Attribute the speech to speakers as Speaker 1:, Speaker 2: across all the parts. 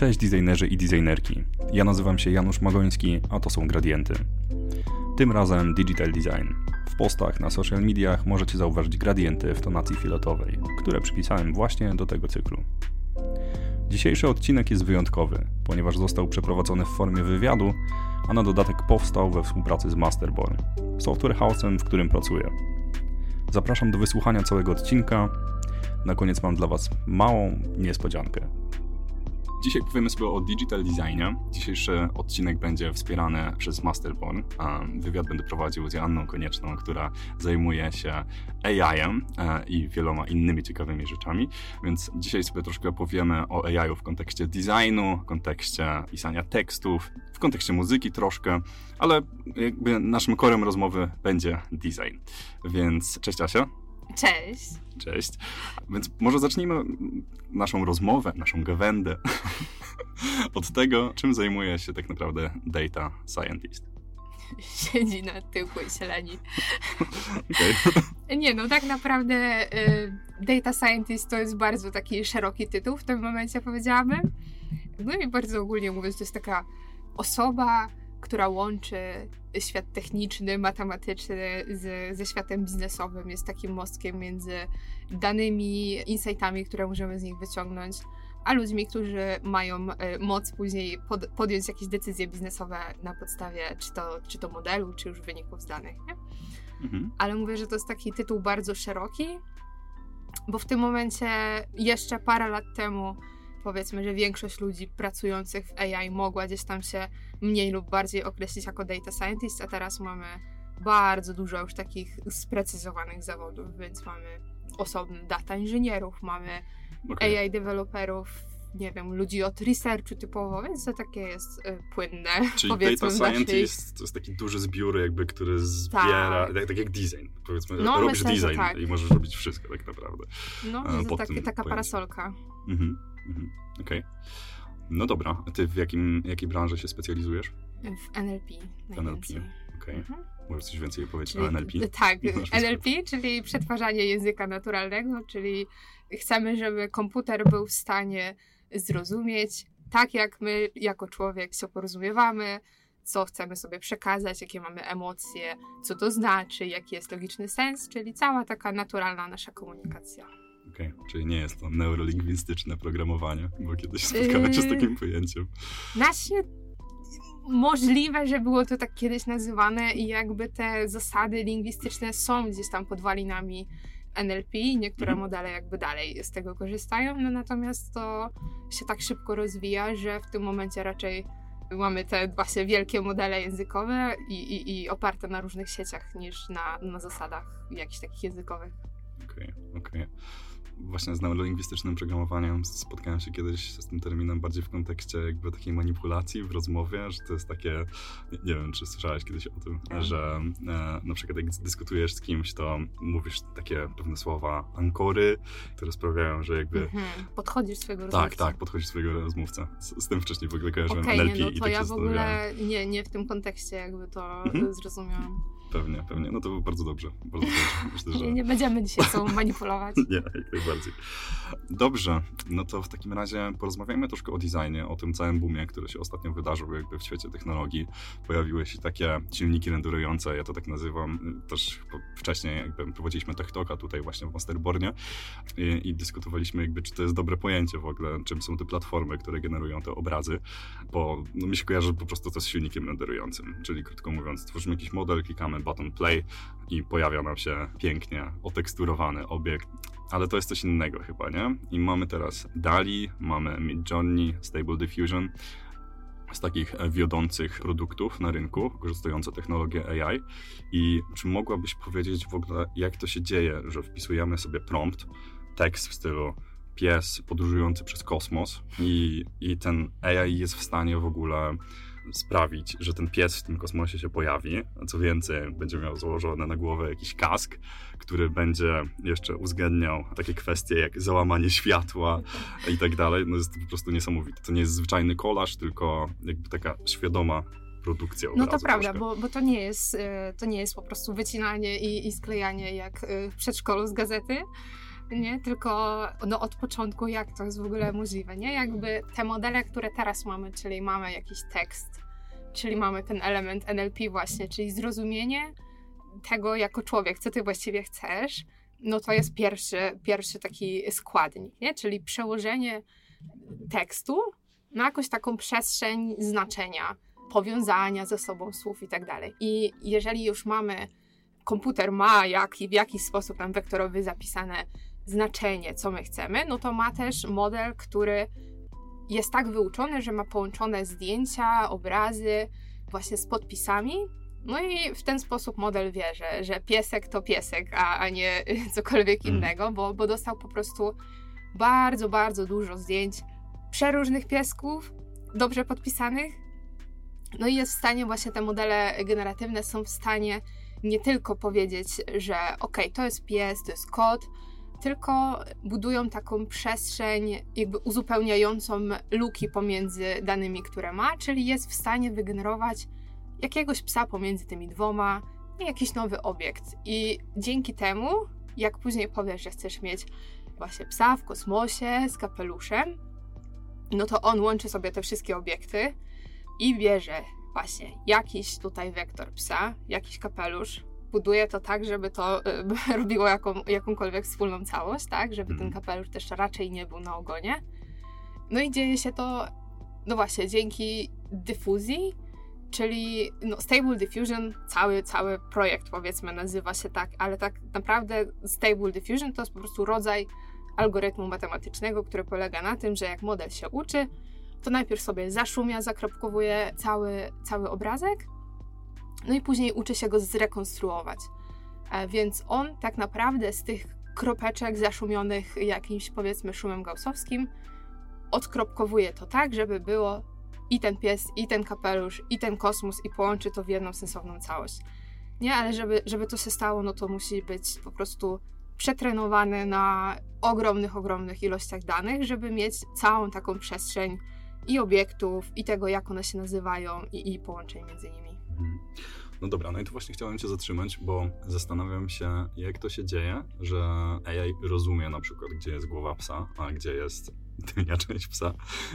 Speaker 1: Cześć designerzy i designerki. Ja nazywam się Janusz Magoński, a to są Gradienty. Tym razem Digital Design. W postach na social mediach możecie zauważyć gradienty w tonacji fioletowej, które przypisałem właśnie do tego cyklu. Dzisiejszy odcinek jest wyjątkowy, ponieważ został przeprowadzony w formie wywiadu, a na dodatek powstał we współpracy z Masterborn, software house'em, w którym pracuję. Zapraszam do wysłuchania całego odcinka. Na koniec mam dla Was małą niespodziankę. Dzisiaj powiemy sobie o digital designie. Dzisiejszy odcinek będzie wspierany przez Masterborn. Wywiad będę prowadził z Joanną Konieczną, która zajmuje się AI-em e, i wieloma innymi ciekawymi rzeczami. Więc dzisiaj sobie troszkę powiemy o AI-u w kontekście designu, w kontekście pisania tekstów, w kontekście muzyki troszkę, ale jakby naszym korem rozmowy będzie design. Więc cześć Asia.
Speaker 2: Cześć.
Speaker 1: Cześć. Więc może zacznijmy naszą rozmowę, naszą gawędę od tego, czym zajmuje się tak naprawdę data scientist.
Speaker 2: Siedzi na tyłku i się leni. Okay. Nie no, tak naprawdę y, data scientist to jest bardzo taki szeroki tytuł w tym momencie powiedziałabym. No i bardzo ogólnie mówiąc, to jest taka osoba, która łączy świat techniczny, matematyczny z, ze światem biznesowym. Jest takim mostkiem między danymi, insightami, które możemy z nich wyciągnąć, a ludźmi, którzy mają e, moc później pod, podjąć jakieś decyzje biznesowe na podstawie czy to, czy to modelu, czy już wyników z danych. Nie? Mhm. Ale mówię, że to jest taki tytuł bardzo szeroki, bo w tym momencie jeszcze parę lat temu powiedzmy, że większość ludzi pracujących w AI mogła gdzieś tam się mniej lub bardziej określić jako data scientist, a teraz mamy bardzo dużo już takich sprecyzowanych zawodów, więc mamy osobnych data inżynierów, mamy okay. AI deweloperów, nie wiem, ludzi od researchu typowo, więc to takie jest y, płynne.
Speaker 1: Czyli data scientist to jest taki duży zbiór jakby, który zbiera, tak, tak, tak jak design. Powiedzmy, no, robisz myślę, design tak. i możesz robić wszystko tak naprawdę.
Speaker 2: No, to taki, taka parasolka. Mhm.
Speaker 1: Mhm. Okej. Okay. No dobra, a ty w jakim, jakiej branży się specjalizujesz?
Speaker 2: W NLP.
Speaker 1: NLP, okej. Okay. Mhm. Możesz coś więcej powiedzieć czyli, o NLP?
Speaker 2: Tak, NLP, czyli przetwarzanie języka naturalnego, czyli chcemy, żeby komputer był w stanie zrozumieć tak, jak my jako człowiek się porozumiewamy, co chcemy sobie przekazać, jakie mamy emocje, co to znaczy, jaki jest logiczny sens, czyli cała taka naturalna nasza komunikacja.
Speaker 1: Okej, okay. czyli nie jest to neurolingwistyczne programowanie, bo kiedyś spotkałem się z takim pojęciem.
Speaker 2: Właśnie możliwe, że było to tak kiedyś nazywane i jakby te zasady lingwistyczne są gdzieś tam podwalinami NLP i niektóre mhm. modele jakby dalej z tego korzystają, no natomiast to się tak szybko rozwija, że w tym momencie raczej mamy te właśnie wielkie modele językowe i, i, i oparte na różnych sieciach niż na, na zasadach jakichś takich językowych.
Speaker 1: Okej, okay, okej. Okay właśnie z neurolingwistycznym programowaniem spotkałem się kiedyś z tym terminem bardziej w kontekście jakby takiej manipulacji w rozmowie, że to jest takie, nie, wiem, czy słyszałeś kiedyś o tym, tak. że e, na przykład jak dyskutujesz z kimś, to mówisz takie pewne słowa ankory, które sprawiają, że jakby... Mhm.
Speaker 2: Podchodzisz swojego
Speaker 1: rozmówcy. Tak, tak, podchodzisz swojego rozmówcę. Z, z tym wcześniej w ogóle kojarzyłem okay, NLP nie, no to
Speaker 2: i tak ja w ogóle nie, nie w tym kontekście jakby to mhm. zrozumiałam.
Speaker 1: Pewnie, pewnie. No to bardzo dobrze. Bardzo dobrze.
Speaker 2: Myślę, że... Nie będziemy dzisiaj sobą manipulować.
Speaker 1: nie, jak najbardziej. Dobrze, no to w takim razie porozmawiajmy troszkę o designie, o tym całym boomie, który się ostatnio wydarzył jakby w świecie technologii. Pojawiły się takie silniki renderujące, ja to tak nazywam. Też wcześniej jakby prowadziliśmy TechToka tutaj właśnie w Masterbornie i, i dyskutowaliśmy jakby, czy to jest dobre pojęcie w ogóle, czym są te platformy, które generują te obrazy, bo no, mi się kojarzy, po prostu to jest silnikiem renderującym, czyli krótko mówiąc, tworzymy jakiś model, klikamy button play i pojawia nam się pięknie oteksturowany obiekt. Ale to jest coś innego chyba, nie? I mamy teraz DALI, mamy Midjourney, Stable Diffusion, z takich wiodących produktów na rynku, korzystujące technologię AI. I czy mogłabyś powiedzieć w ogóle, jak to się dzieje, że wpisujemy sobie prompt, tekst w stylu pies podróżujący przez kosmos i, i ten AI jest w stanie w ogóle sprawić, że ten pies w tym kosmosie się pojawi. A co więcej, będzie miał założony na głowę jakiś kask, który będzie jeszcze uwzględniał takie kwestie jak załamanie światła i tak dalej. No jest to po prostu niesamowite. To nie jest zwyczajny kolaż, tylko jakby taka świadoma produkcja
Speaker 2: No to prawda, bo, bo to, nie jest, e, to nie jest po prostu wycinanie i, i sklejanie jak e, w przedszkolu z gazety, nie? Tylko no, od początku, jak to jest w ogóle możliwe, nie? Jakby te modele, które teraz mamy, czyli mamy jakiś tekst, czyli mamy ten element NLP właśnie, czyli zrozumienie tego jako człowiek, co ty właściwie chcesz, no to jest pierwszy, pierwszy taki składnik, nie? Czyli przełożenie tekstu na jakąś taką przestrzeń znaczenia, powiązania ze sobą słów i tak dalej. I jeżeli już mamy, komputer ma jak i w jakiś sposób tam wektorowy zapisane znaczenie, co my chcemy, no to ma też model, który jest tak wyuczony, że ma połączone zdjęcia, obrazy właśnie z podpisami. No i w ten sposób model wie, że, że piesek to piesek, a, a nie cokolwiek mm. innego, bo, bo dostał po prostu bardzo, bardzo dużo zdjęć przeróżnych piesków, dobrze podpisanych. No i jest w stanie, właśnie te modele generatywne są w stanie nie tylko powiedzieć, że ok, to jest pies, to jest kot, tylko budują taką przestrzeń jakby uzupełniającą luki pomiędzy danymi, które ma, czyli jest w stanie wygenerować jakiegoś psa pomiędzy tymi dwoma jakiś nowy obiekt. I dzięki temu, jak później powiesz, że chcesz mieć właśnie psa w kosmosie z kapeluszem, no to on łączy sobie te wszystkie obiekty i bierze właśnie jakiś tutaj wektor psa, jakiś kapelusz, buduje to tak, żeby to y, robiło jaką, jakąkolwiek wspólną całość, tak? Żeby ten mhm. kapelusz też raczej nie był na ogonie. No i dzieje się to, no właśnie, dzięki dyfuzji, czyli no, Stable Diffusion, cały, cały projekt powiedzmy nazywa się tak, ale tak naprawdę Stable Diffusion to jest po prostu rodzaj algorytmu matematycznego, który polega na tym, że jak model się uczy, to najpierw sobie zaszumia, zakropkowuje cały, cały obrazek, no i później uczy się go zrekonstruować. E, więc on tak naprawdę z tych kropeczek zaszumionych jakimś powiedzmy szumem gaussowskim odkropkowuje to tak, żeby było i ten pies, i ten kapelusz, i ten kosmos i połączy to w jedną sensowną całość. Nie, ale żeby, żeby to się stało, no to musi być po prostu przetrenowany na ogromnych, ogromnych ilościach danych, żeby mieć całą taką przestrzeń i obiektów, i tego, jak one się nazywają, i, i połączeń między nimi. Mhm.
Speaker 1: No dobra, no i tu właśnie chciałem cię zatrzymać, bo zastanawiam się, jak to się dzieje, że AI rozumie na przykład, gdzie jest głowa psa, a gdzie jest tylnia część psa,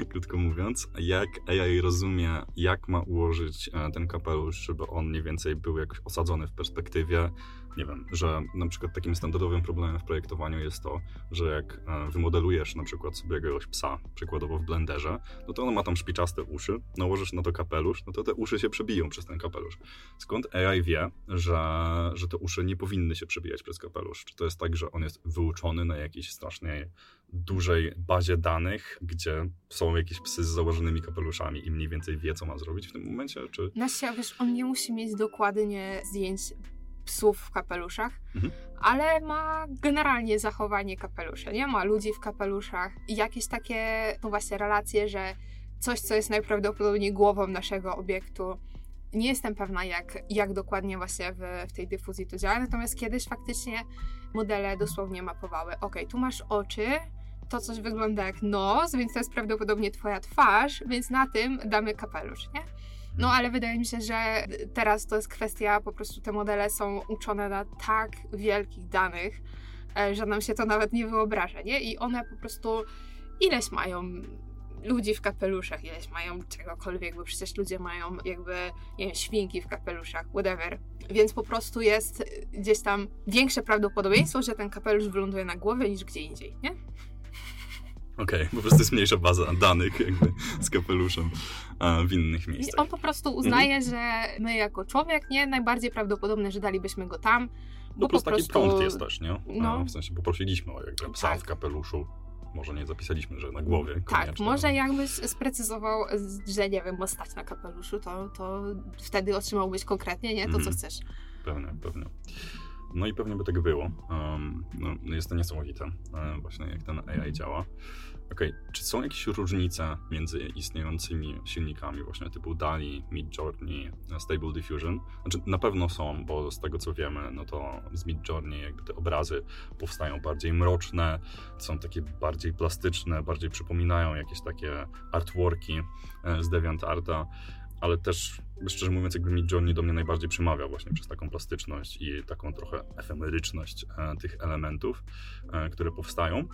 Speaker 1: krótko mówiąc. Jak AI rozumie, jak ma ułożyć e, ten kapelusz, żeby on mniej więcej był jakoś osadzony w perspektywie, nie wiem, że na przykład takim standardowym problemem w projektowaniu jest to, że jak e, wymodelujesz na przykład sobie jakiegoś psa, przykładowo w blenderze, no to on ma tam szpiczaste uszy, nałożysz na to kapelusz, no to te uszy się przebiją przez ten kapelusz. Skąd AI wie, że, że te uszy nie powinny się przebijać przez kapelusz? Czy to jest tak, że on jest wyuczony na jakiejś strasznej dużej bazie danych, gdzie są jakieś psy z założonymi kapeluszami i mniej więcej wie, co ma zrobić w tym momencie? Czy...
Speaker 2: Nasia, wiesz, on nie musi mieć dokładnie zdjęć psów w kapeluszach, mhm. ale ma generalnie zachowanie kapelusza, nie? Ma ludzi w kapeluszach i jakieś takie, no właśnie, relacje, że coś, co jest najprawdopodobniej głową naszego obiektu, nie jestem pewna, jak, jak dokładnie właśnie w, w tej dyfuzji to działa, natomiast kiedyś faktycznie modele dosłownie mapowały, ok, tu masz oczy, to coś wygląda jak nos, więc to jest prawdopodobnie twoja twarz, więc na tym damy kapelusz, nie? No ale wydaje mi się, że teraz to jest kwestia, po prostu te modele są uczone na tak wielkich danych, e, że nam się to nawet nie wyobraża, nie? I one po prostu ileś mają ludzi w kapeluszach, ileś mają czegokolwiek, bo przecież ludzie mają jakby, nie wiem, świnki w kapeluszach, whatever. Więc po prostu jest gdzieś tam większe prawdopodobieństwo, że ten kapelusz wyląduje na głowie niż gdzie indziej, nie?
Speaker 1: Okej, okay, po prostu jest mniejsza baza danych jakby z kapeluszem w innych miejscach.
Speaker 2: On po prostu uznaje, mhm. że my jako człowiek, nie, najbardziej prawdopodobne, że dalibyśmy go tam,
Speaker 1: bo plus po taki prostu... prompt jest też, nie? No. W sensie poprosiliśmy o jakby psa tak. w kapeluszu. Może nie zapisaliśmy, że na głowie.
Speaker 2: Tak, może jakbyś sprecyzował, że nie wiem, bo stać na kapeluszu, to, to wtedy otrzymałbyś konkretnie, nie? To, co mhm. chcesz.
Speaker 1: Pewnie, pewnie. No i pewnie by tak było. Um, no, jest to niesamowite, um, właśnie jak ten AI działa. Okay. czy są jakieś różnice między istniejącymi silnikami właśnie typu DALI, Midjourney, Stable Diffusion? Znaczy na pewno są, bo z tego co wiemy, no to z Midjourney jakby te obrazy powstają bardziej mroczne, są takie bardziej plastyczne, bardziej przypominają jakieś takie artworki e, z DeviantArta. Ale też szczerze mówiąc, jakby mi Johnny do mnie najbardziej przemawia właśnie przez taką plastyczność i taką trochę efemeryczność e, tych elementów, e, które powstają.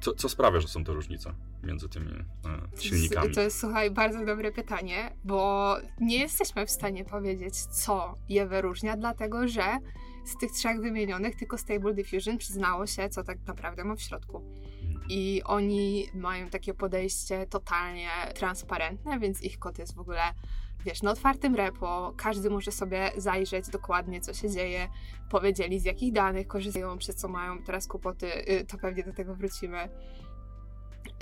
Speaker 1: Co, co, sprawia, że są te różnice między tymi e, silnikami?
Speaker 2: To jest, słuchaj, bardzo dobre pytanie, bo nie jesteśmy w stanie powiedzieć, co je wyróżnia, dlatego że z tych trzech wymienionych tylko Stable Diffusion przyznało się, co tak naprawdę ma w środku. I oni mają takie podejście totalnie transparentne, więc ich kod jest w ogóle wiesz, na otwartym repo, każdy może sobie zajrzeć dokładnie, co się dzieje, powiedzieli z jakich danych korzystają, przez co mają teraz kłopoty, y, to pewnie do tego wrócimy.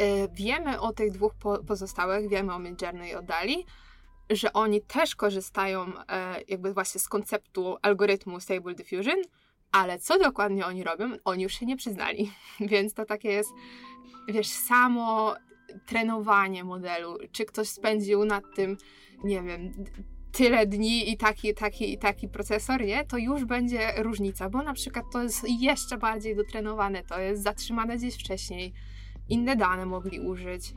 Speaker 2: Y, wiemy o tych dwóch pozostałych, wiemy o Midjourney i o Dali, że oni też korzystają e, jakby właśnie z konceptu algorytmu Stable Diffusion, ale co dokładnie oni robią, oni już się nie przyznali. Więc to takie jest, wiesz, samo trenowanie modelu, czy ktoś spędził nad tym, nie wiem, tyle dni i taki, taki, i taki procesor, nie? To już będzie różnica, bo na przykład to jest jeszcze bardziej dotrenowane, to jest zatrzymane gdzieś wcześniej, inne dane mogli użyć.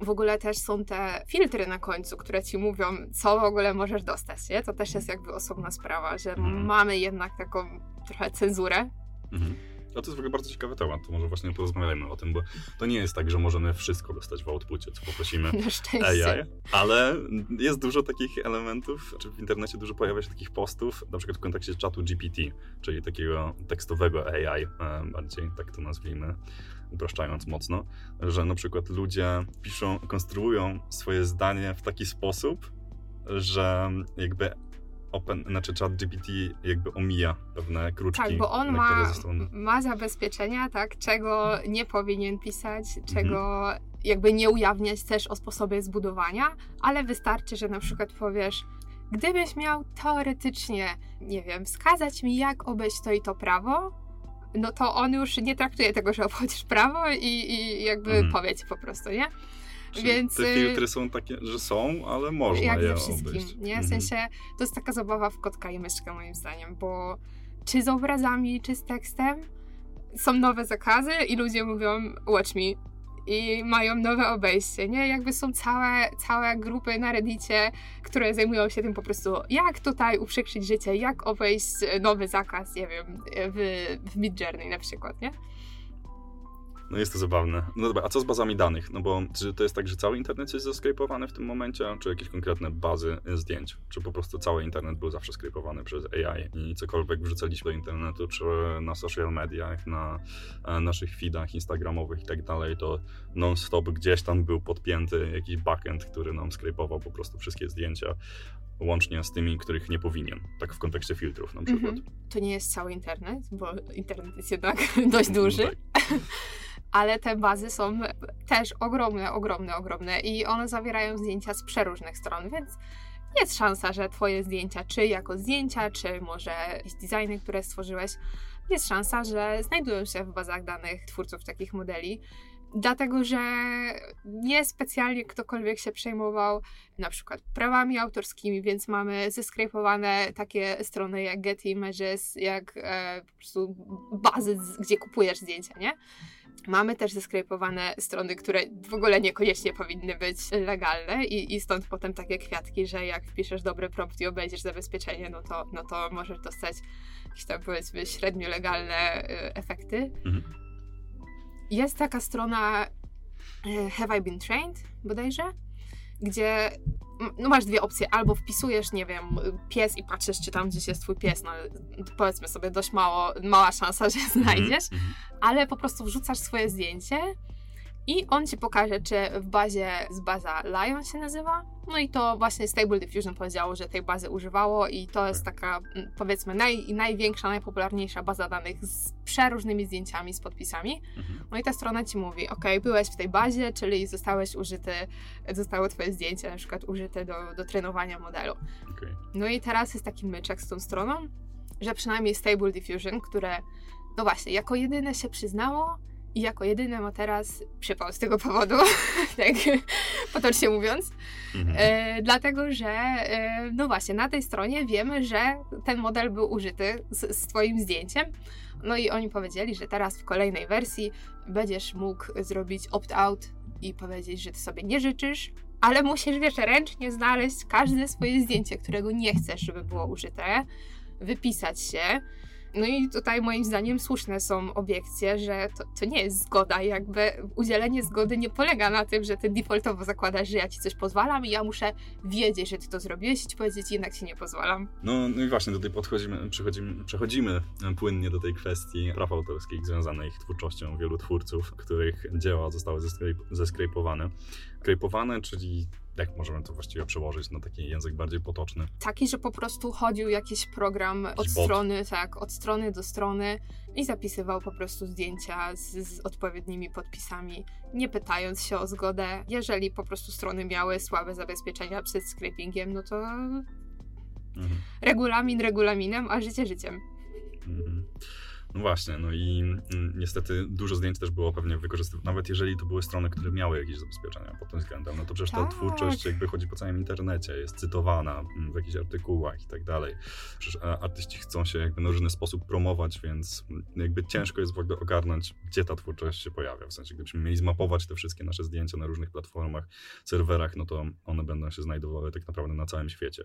Speaker 2: W ogóle też są te filtry na końcu, które ci mówią, co w ogóle możesz dostać, nie? To też jest jakby osobna sprawa, że mhm. mamy jednak taką trochę cenzurę. Mhm
Speaker 1: no to jest w ogóle bardzo ciekawy temat, to może właśnie porozmawiajmy o tym, bo to nie jest tak, że możemy wszystko dostać w outpucie, co poprosimy
Speaker 2: Na AI,
Speaker 1: ale jest dużo takich elementów, czy w internecie dużo pojawia się takich postów, na przykład w kontekście czatu GPT, czyli takiego tekstowego AI, e, bardziej tak to nazwijmy, upraszczając mocno, że na przykład ludzie piszą, konstruują swoje zdanie w taki sposób, że jakby Open, znaczy ChatGPT jakby omija pewne kruczki.
Speaker 2: Tak, bo on ma, ma zabezpieczenia, tak, czego nie powinien pisać, czego mhm. jakby nie ujawniać też o sposobie zbudowania, ale wystarczy, że na przykład powiesz, gdybyś miał teoretycznie, nie wiem, wskazać mi, jak obejść to i to prawo, no to on już nie traktuje tego, że obchodzisz prawo i, i jakby mhm. powie ci po prostu, nie?
Speaker 1: Czyli Więc, te y, filtry są takie, że są, ale można jak je
Speaker 2: ze wszystkim, obejść. nie? W mhm. sensie to jest taka zabawa w kotka i myszkę moim zdaniem, bo czy z obrazami, czy z tekstem są nowe zakazy i ludzie mówią watch me i mają nowe obejście, nie? Jakby są całe, całe grupy na reddicie, które zajmują się tym po prostu, jak tutaj uprzykrzyć życie, jak obejść nowy zakaz, nie wiem, w, w Midjourney na przykład, nie?
Speaker 1: No jest to zabawne. No dobra, a co z bazami danych? No bo czy to jest tak, że cały internet jest zaskrypowany w tym momencie, czy jakieś konkretne bazy zdjęć? Czy po prostu cały internet był zawsze skrypowany przez AI i cokolwiek wrzucaliśmy do internetu, czy na social mediach, na e, naszych feedach instagramowych i tak dalej, to non-stop gdzieś tam był podpięty jakiś backend, który nam skrypował po prostu wszystkie zdjęcia łącznie z tymi, których nie powinien, tak w kontekście filtrów na przykład. Mm -hmm.
Speaker 2: To nie jest cały internet, bo internet jest jednak dość duży. No tak. ale te bazy są też ogromne, ogromne, ogromne i one zawierają zdjęcia z przeróżnych stron, więc jest szansa, że Twoje zdjęcia, czy jako zdjęcia, czy może jakieś designy, które stworzyłeś, jest szansa, że znajdują się w bazach danych twórców takich modeli. Dlatego, że nie specjalnie ktokolwiek się przejmował na przykład prawami autorskimi, więc mamy zeskrypowane takie strony jak Getty Images, jak e, po prostu bazy, gdzie kupujesz zdjęcia, nie? Mamy też zeskrypowane strony, które w ogóle niekoniecznie powinny być legalne i, i stąd potem takie kwiatki, że jak wpiszesz dobry prompt i obejdziesz zabezpieczenie, no to, no to możesz dostać jakieś tam powiedzmy średnio legalne y, efekty. Mhm. Jest taka strona y, Have I Been Trained bodajże, gdzie no masz dwie opcje, albo wpisujesz, nie wiem, pies i patrzysz, czy tam gdzieś jest twój pies, no powiedzmy sobie dość mało, mała szansa, że znajdziesz, mm -hmm. ale po prostu wrzucasz swoje zdjęcie i on ci pokaże, czy w bazie z baza Lion się nazywa. No i to właśnie Stable Diffusion powiedziało, że tej bazy używało i to jest taka mm, powiedzmy naj, największa, najpopularniejsza baza danych z przeróżnymi zdjęciami, z podpisami. Mhm. No i ta strona ci mówi, ok, byłeś w tej bazie, czyli zostałeś użyty, zostało twoje zdjęcie na przykład użyte do, do trenowania modelu. Okay. No i teraz jest taki myczek z tą stroną, że przynajmniej Stable Diffusion, które no właśnie, jako jedyne się przyznało, i jako jedyny ma teraz przypał z tego powodu, tak potocznie mówiąc. Mhm. E, dlatego, że e, no właśnie, na tej stronie wiemy, że ten model był użyty z, z Twoim zdjęciem. No i oni powiedzieli, że teraz w kolejnej wersji będziesz mógł zrobić opt-out i powiedzieć, że Ty sobie nie życzysz, ale musisz, wiesz, ręcznie znaleźć każde swoje zdjęcie, którego nie chcesz, żeby było użyte, wypisać się, no i tutaj moim zdaniem słuszne są obiekcje, że to, to nie jest zgoda. Jakby udzielenie zgody nie polega na tym, że ty defaultowo zakładasz, że ja ci coś pozwalam i ja muszę wiedzieć, że ty to zrobiłeś i ci powiedzieć, jednak ci nie pozwalam.
Speaker 1: No, no i właśnie tutaj podchodzimy, przechodzimy, przechodzimy płynnie do tej kwestii praw autorskich związanych twórczością wielu twórców, których dzieła zostały zeskrypowane. Skrypowane, czyli jak możemy to właściwie przełożyć na taki język bardziej potoczny?
Speaker 2: Taki, że po prostu chodził jakiś program od strony, tak, od strony do strony i zapisywał po prostu zdjęcia z, z, odpowiednimi podpisami, nie pytając się o zgodę. Jeżeli po prostu strony miały słabe zabezpieczenia przed scrapingiem, no to mhm. regulamin regulaminem, a życie życiem. Mhm.
Speaker 1: No właśnie, no i niestety dużo zdjęć też było pewnie wykorzystywane, nawet jeżeli to były strony, które miały jakieś zabezpieczenia pod tym względem, no to przecież tak. ta twórczość jakby chodzi po całym internecie, jest cytowana mm, w jakichś artykułach i tak dalej. Przecież e, artyści chcą się jakby na różny sposób promować, więc mm, jakby ciężko jest w ogóle ogarnąć, gdzie ta twórczość się pojawia. W sensie, gdybyśmy mieli zmapować te wszystkie nasze zdjęcia na różnych platformach, serwerach, no to one będą się znajdowały tak naprawdę na całym świecie.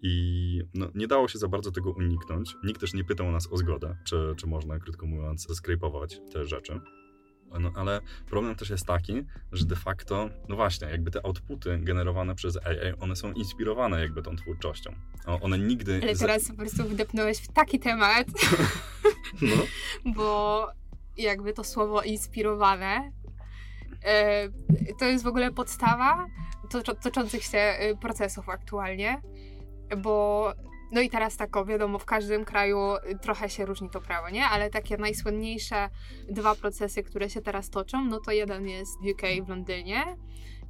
Speaker 1: I no, nie dało się za bardzo tego uniknąć. Nikt też nie pytał nas o zgodę, czy, czy można, krótko mówiąc, skrypować te rzeczy. No, ale problem też jest taki, że de facto, no właśnie, jakby te outputy generowane przez AI, one są inspirowane jakby tą twórczością. One nigdy...
Speaker 2: Ale teraz po prostu wdepnąłeś w taki temat, no. bo jakby to słowo inspirowane e, to jest w ogóle podstawa toczących się e, procesów aktualnie, bo no i teraz tak, o, wiadomo, w każdym kraju y, trochę się różni to prawo, nie? Ale takie najsłynniejsze dwa procesy, które się teraz toczą, no to jeden jest w UK w Londynie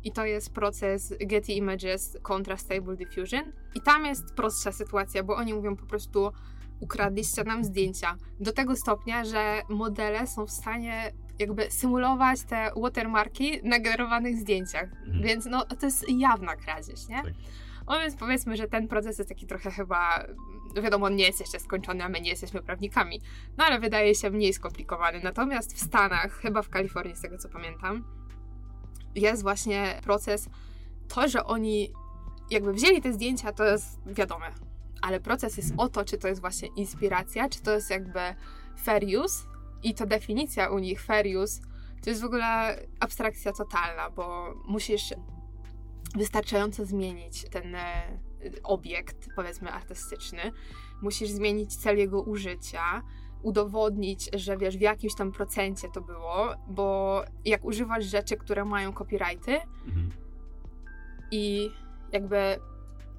Speaker 2: i to jest proces Getty Images kontra Stable Diffusion. I tam jest prostsza sytuacja, bo oni mówią po prostu ukradliście nam zdjęcia. Do tego stopnia, że modele są w stanie jakby symulować te watermarki na generowanych zdjęciach. Mhm. Więc no to jest jawna kradzież, nie? Tak. No więc powiedzmy, że ten proces jest taki trochę chyba, wiadomo, on nie jest jeszcze skończony, a my nie jesteśmy prawnikami, no ale wydaje się mniej skomplikowany. Natomiast w Stanach, chyba w Kalifornii, z tego co pamiętam, jest właśnie proces, to, że oni jakby wzięli te zdjęcia, to jest wiadome, ale proces jest o to, czy to jest właśnie inspiracja, czy to jest jakby fair use. I to definicja u nich fair use to jest w ogóle abstrakcja totalna, bo musisz wystarczająco zmienić ten e, obiekt, powiedzmy artystyczny. Musisz zmienić cel jego użycia, udowodnić, że wiesz, w jakimś tam procencie to było, bo jak używasz rzeczy, które mają copyrighty mhm. i jakby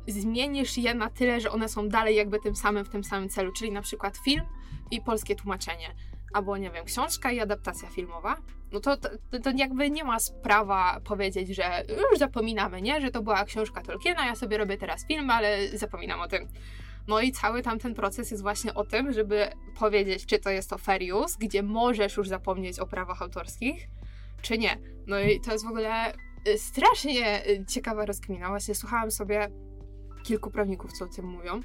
Speaker 2: zmienisz je na tyle, że one są dalej jakby tym samym w tym samym celu, czyli na przykład film i polskie tłumaczenie albo nie wiem, książka i adaptacja filmowa, no to, to, to jakby nie ma sprawa powiedzieć, że już zapominamy, nie? Że to była książka Tolkiena, ja sobie robię teraz film, ale zapominam o tym. No i cały tamten proces jest właśnie o tym, żeby powiedzieć, czy to jest to fair use, gdzie możesz już zapomnieć o prawach autorskich, czy nie. No i to jest w ogóle y, strasznie y, ciekawa rozkmina. Właśnie słuchałam sobie kilku prawników, co o tym mówią.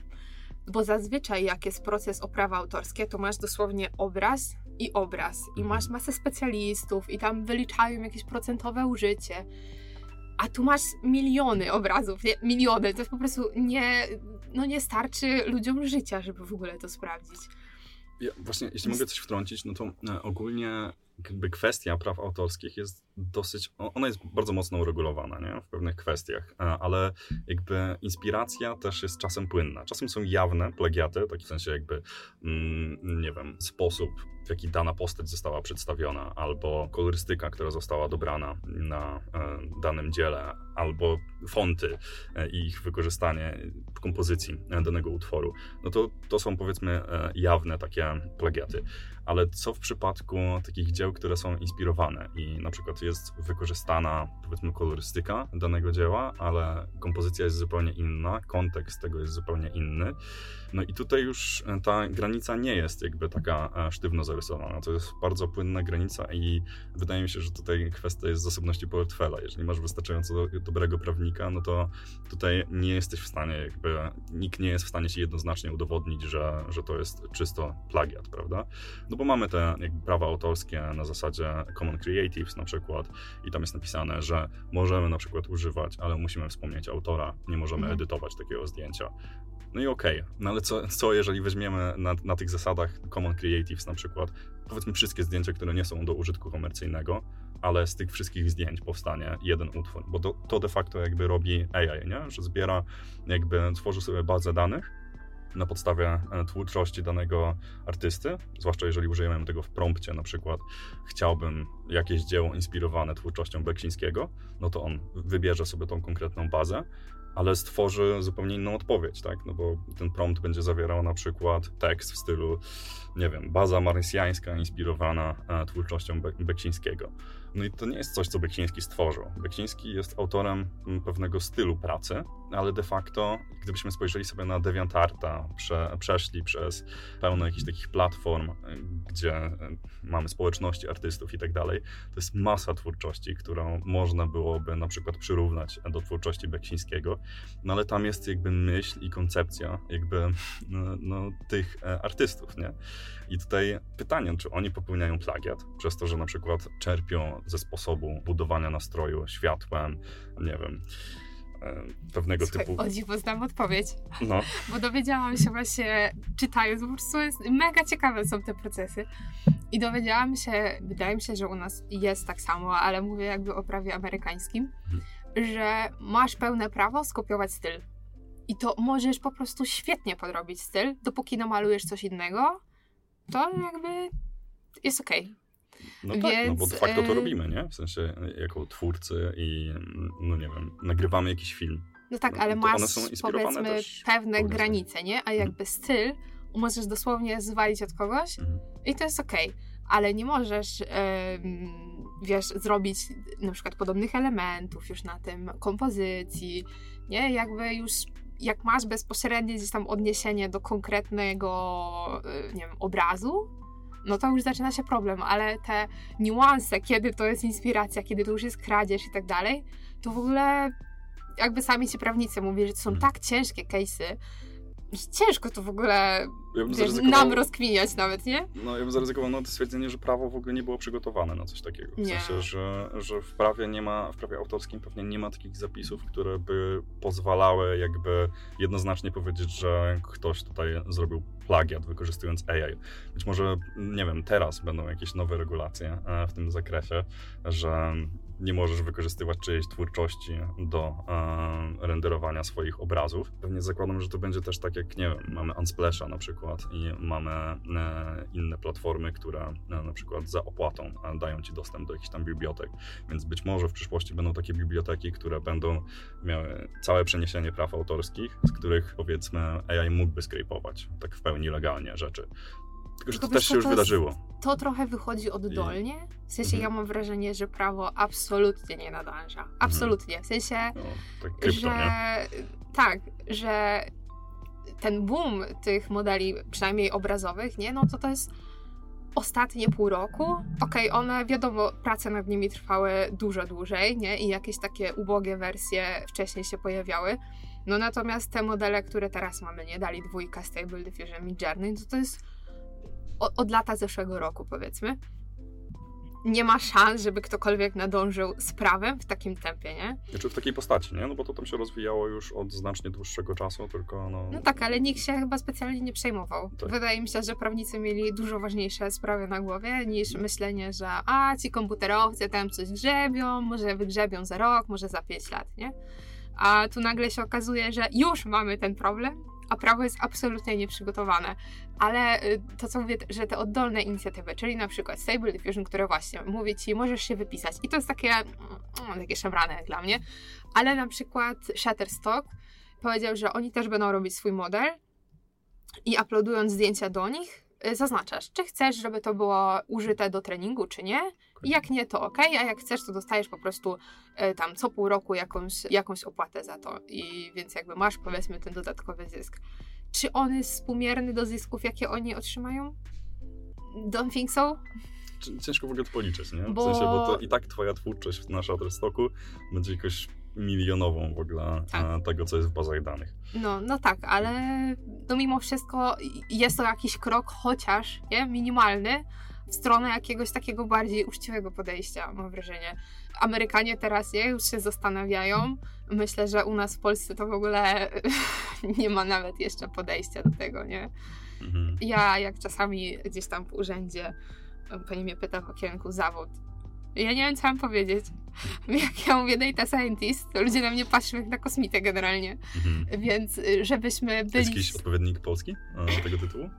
Speaker 2: Bo zazwyczaj, jak jest proces o prawa autorskie, to masz dosłownie obraz i obraz, i masz mhm. masę specjalistów, i tam wyliczają jakieś procentowe użycie. A tu masz miliony obrazów, nie? miliony. To jest po prostu nie, no nie starczy ludziom życia, żeby w ogóle to sprawdzić.
Speaker 1: Ja właśnie, jeśli mogę coś wtrącić, no to e, ogólnie jakby kwestia praw autorskich jest dosyć, ona jest bardzo mocno uregulowana nie? w pewnych kwestiach, e, ale jakby inspiracja też jest czasem płynna. Czasem są jawne plagiaty, w takim sensie jakby, mm, nie wiem, sposób, w jaki dana postać została przedstawiona, albo kolorystyka, która została dobrana na e, danym dziele, albo fonty e, i ich wykorzystanie w kompozycji danego utworu. No to, to są powiedzmy jawne takie plagiaty. Ale co w przypadku takich dzieł, które są inspirowane i na przykład jest wykorzystana, powiedzmy, kolorystyka danego dzieła, ale kompozycja jest zupełnie inna, kontekst tego jest zupełnie inny. No i tutaj już ta granica nie jest jakby taka e, sztywno zarysowana. To jest bardzo płynna granica i wydaje mi się, że tutaj kwestia jest zasobności portfela. Jeżeli masz wystarczająco dobrego prawnika, no to tutaj nie jesteś w stanie, jakby nikt nie jest w stanie ci jednoznacznie udowodnić, że, że to jest czysto plagiat, prawda? No bo mamy te jakby prawa autorskie na zasadzie Common Creatives na przykład i tam jest napisane, że możemy na przykład używać, ale musimy wspomnieć autora, nie możemy mhm. edytować takiego zdjęcia. No i okej, okay. no ale co, co jeżeli weźmiemy na, na tych zasadach Common Creatives na przykład, powiedzmy wszystkie zdjęcia, które nie są do użytku komercyjnego, ale z tych wszystkich zdjęć powstanie jeden utwór, bo to, to de facto jakby robi AI, nie? że zbiera, jakby tworzy sobie bazę danych na podstawie e, twórczości danego artysty, zwłaszcza jeżeli użyjemy tego w prompcie, na przykład chciałbym jakieś dzieło inspirowane twórczością Beksińskiego, no to on wybierze sobie tą konkretną bazę, ale stworzy zupełnie inną odpowiedź, tak? No bo ten prompt będzie zawierał na przykład tekst w stylu, nie wiem, baza marsjańska inspirowana e, twórczością Be Beksińskiego. No i to nie jest coś, co Beksiński stworzył. Beksiński jest autorem pewnego stylu pracy, ale de facto, gdybyśmy spojrzeli sobie na DeviantArta, prze, przeszli przez pełno jakichś takich platform, gdzie e, mamy społeczności artystów i tak dalej, to jest masa twórczości, którą można byłoby na przykład przyrównać do twórczości Beksińskiego, no ale tam jest jakby myśl i koncepcja jakby no, no tych e, artystów, nie? I tutaj pytanie, czy oni popełniają plagiat przez to, że na przykład czerpią ze sposobu budowania nastroju światłem, nie wiem, e, pewnego
Speaker 2: Słuchaj,
Speaker 1: typu.
Speaker 2: O dziwo znam odpowiedź. No. Bo dowiedziałam się właśnie, czytając, po prostu jest, mega ciekawe są te procesy. I dowiedziałam się, wydaje mi się, że u nas jest tak samo, ale mówię jakby o prawie amerykańskim, mhm. że masz pełne prawo skopiować styl. I to możesz po prostu świetnie podrobić styl, dopóki namalujesz coś innego, to jakby jest okej. Okay.
Speaker 1: No Więc, tak, no bo de facto to robimy, nie? W sensie jako twórcy i, no nie wiem, nagrywamy jakiś film.
Speaker 2: No tak, ale masz powiedzmy pewne granice, nie? A jakby mhm. styl możesz dosłownie zwalić od kogoś mhm. i to jest okej. Okay. Ale nie możesz, yy, wiesz, zrobić na przykład podobnych elementów już na tym, kompozycji, nie? Jakby już jak masz bezpośrednie gdzieś tam odniesienie do konkretnego, y, nie wiem, obrazu, no to już zaczyna się problem, ale te niuanse, kiedy to jest inspiracja, kiedy to już jest kradzież i tak dalej, to w ogóle jakby sami ci prawnicy mówili, że to są hmm. tak ciężkie case'y, ciężko to w ogóle ja wiesz, nam rozkminiać nawet, nie?
Speaker 1: No ja bym zaryzykował no, to stwierdzenie, że prawo w ogóle nie było przygotowane na coś takiego. W nie. sensie, że, że w prawie nie ma, w prawie autorskim pewnie nie ma takich zapisów, które by pozwalały jakby jednoznacznie powiedzieć, że ktoś tutaj zrobił plagiat wykorzystując AI. Być może, nie wiem, teraz będą jakieś nowe regulacje e, w tym zakresie, że nie możesz wykorzystywać czyjejś twórczości do e, renderowania swoich obrazów. Pewnie zakładam, że to będzie też tak jak, nie wiem, mamy Unsplasha na przykład i mamy e, inne platformy, które e, na przykład za opłatą e, dają ci dostęp do jakichś tam bibliotek, więc być może w przyszłości będą takie biblioteki, które będą miały całe przeniesienie praw autorskich, z których powiedzmy AI mógłby skrypować tak w pełni legalnie rzeczy. Tylko, że to, to też się już wydarzyło.
Speaker 2: To trochę wychodzi oddolnie. W sensie mhm. ja mam wrażenie, że prawo absolutnie nie nadąża. Absolutnie. W sensie, no, tak krypto, że nie? tak, że ten boom tych modeli, przynajmniej obrazowych, nie, no to to jest ostatnie pół roku. Okej, okay, one, wiadomo, prace nad nimi trwały dużo dłużej, nie, i jakieś takie ubogie wersje wcześniej się pojawiały. No natomiast te modele, które teraz mamy, nie, dali dwójka Stable Diffusion Midjourney, to to jest od lata zeszłego roku, powiedzmy. Nie ma szans, żeby ktokolwiek nadążył z prawem w takim tempie, nie?
Speaker 1: Znaczy w takiej postaci, nie? No bo to tam się rozwijało już od znacznie dłuższego czasu, tylko no...
Speaker 2: No tak, ale nikt się chyba specjalnie nie przejmował. Tak. Wydaje mi się, że prawnicy mieli dużo ważniejsze sprawy na głowie niż myślenie, że a, ci komputerowcy tam coś grzebią, może wygrzebią za rok, może za pięć lat, nie? A tu nagle się okazuje, że już mamy ten problem, a prawo jest absolutnie nieprzygotowane. Ale y, to, co mówię, że te oddolne inicjatywy, czyli na przykład Stable Diffusion, które właśnie mówi ci, możesz się wypisać. I to jest takie, mm, takie szemrane dla mnie. Ale na przykład Shutterstock powiedział, że oni też będą robić swój model i uploadując zdjęcia do nich, zaznaczasz, czy chcesz, żeby to było użyte do treningu, czy nie. Jak nie, to ok, a jak chcesz, to dostajesz po prostu y, tam co pół roku jakąś, jakąś opłatę za to. I więc jakby masz powiedzmy ten dodatkowy zysk. Czy on jest współmierny do zysków, jakie oni otrzymają? Don't think so.
Speaker 1: Ciężko w ogóle to policzyć, nie? W bo... sensie, bo to i tak twoja twórczość na Shutterstocku będzie jakoś milionową w ogóle tak. tego, co jest w bazach danych.
Speaker 2: No, no tak, ale no mimo wszystko jest to jakiś krok, chociaż nie, minimalny, w stronę jakiegoś takiego bardziej uczciwego podejścia, mam wrażenie. Amerykanie teraz już się zastanawiają. Myślę, że u nas w Polsce to w ogóle nie ma nawet jeszcze podejścia do tego, nie? Mhm. Ja jak czasami gdzieś tam w urzędzie pani mnie pyta w okienku zawód, ja nie wiem, co mam powiedzieć. Jak ja mówię data scientist, to ludzie na mnie patrzą jak na kosmitę generalnie. Mhm. Więc y, żebyśmy byli...
Speaker 1: Jest jakiś odpowiednik polski tego tytułu?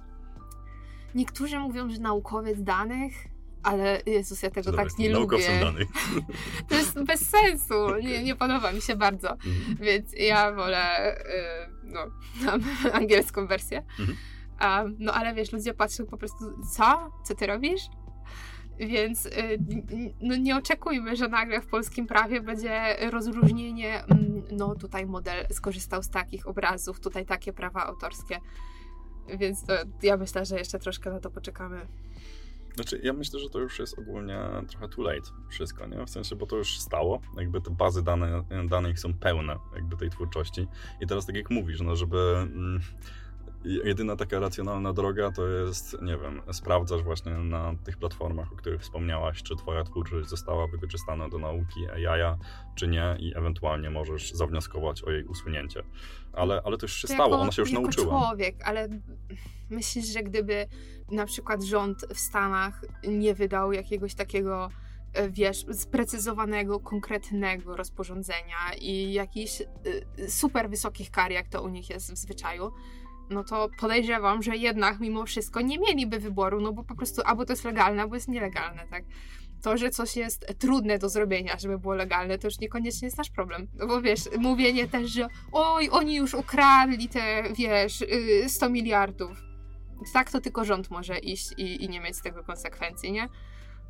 Speaker 2: Niektórzy mówią, że naukowiec danych, ale Jezus, ja tego tak nie lubię.
Speaker 1: danych.
Speaker 2: To jest bez sensu. Nie, nie podoba mi się bardzo. Mhm. Więc ja wolę y, no, angielską wersję. Um, no ale wiesz, ludzie patrzą po prostu, co? Co ty robisz? Więc y, no nie oczekujmy, że nagle w polskim prawie będzie rozróżnienie, mm, no tutaj model skorzystał z takich obrazów, tutaj takie prawa autorskie. Więc to, ja myślę, że jeszcze troszkę na to poczekamy.
Speaker 1: Znaczy, ja myślę, że to już jest ogólnie trochę too late wszystko, nie? W sensie, bo to już stało, jakby te bazy dane, danych są pełne jakby tej twórczości i teraz tak jak mówisz, no żeby... Mm, jedyna taka racjonalna droga to jest, nie wiem, sprawdzasz właśnie na tych platformach, o których wspomniałaś, czy twoja twórczość została wykorzystana do nauki AI, czy nie i ewentualnie możesz zawnioskować o jej usunięcie. Ale, ale to już się to stało, jako, ona się już
Speaker 2: jako
Speaker 1: nauczyła.
Speaker 2: człowiek, ale myślisz, że gdyby na przykład rząd w Stanach nie wydał jakiegoś takiego e, wiesz, sprecyzowanego, konkretnego rozporządzenia i jakichś e, super wysokich kar, jak to u nich jest w zwyczaju, no to podejrzewam, że jednak mimo wszystko nie mieliby wyboru, no bo po prostu albo to jest legalne, albo jest nielegalne, tak? To, że coś jest trudne do zrobienia, żeby było legalne, to już niekoniecznie jest nasz problem. No bo wiesz, mówienie też, że oj, oni już ukradli te, wiesz, 100 y, miliardów. Tak to tylko rząd może iść i, i nie mieć z tego konsekwencji, nie?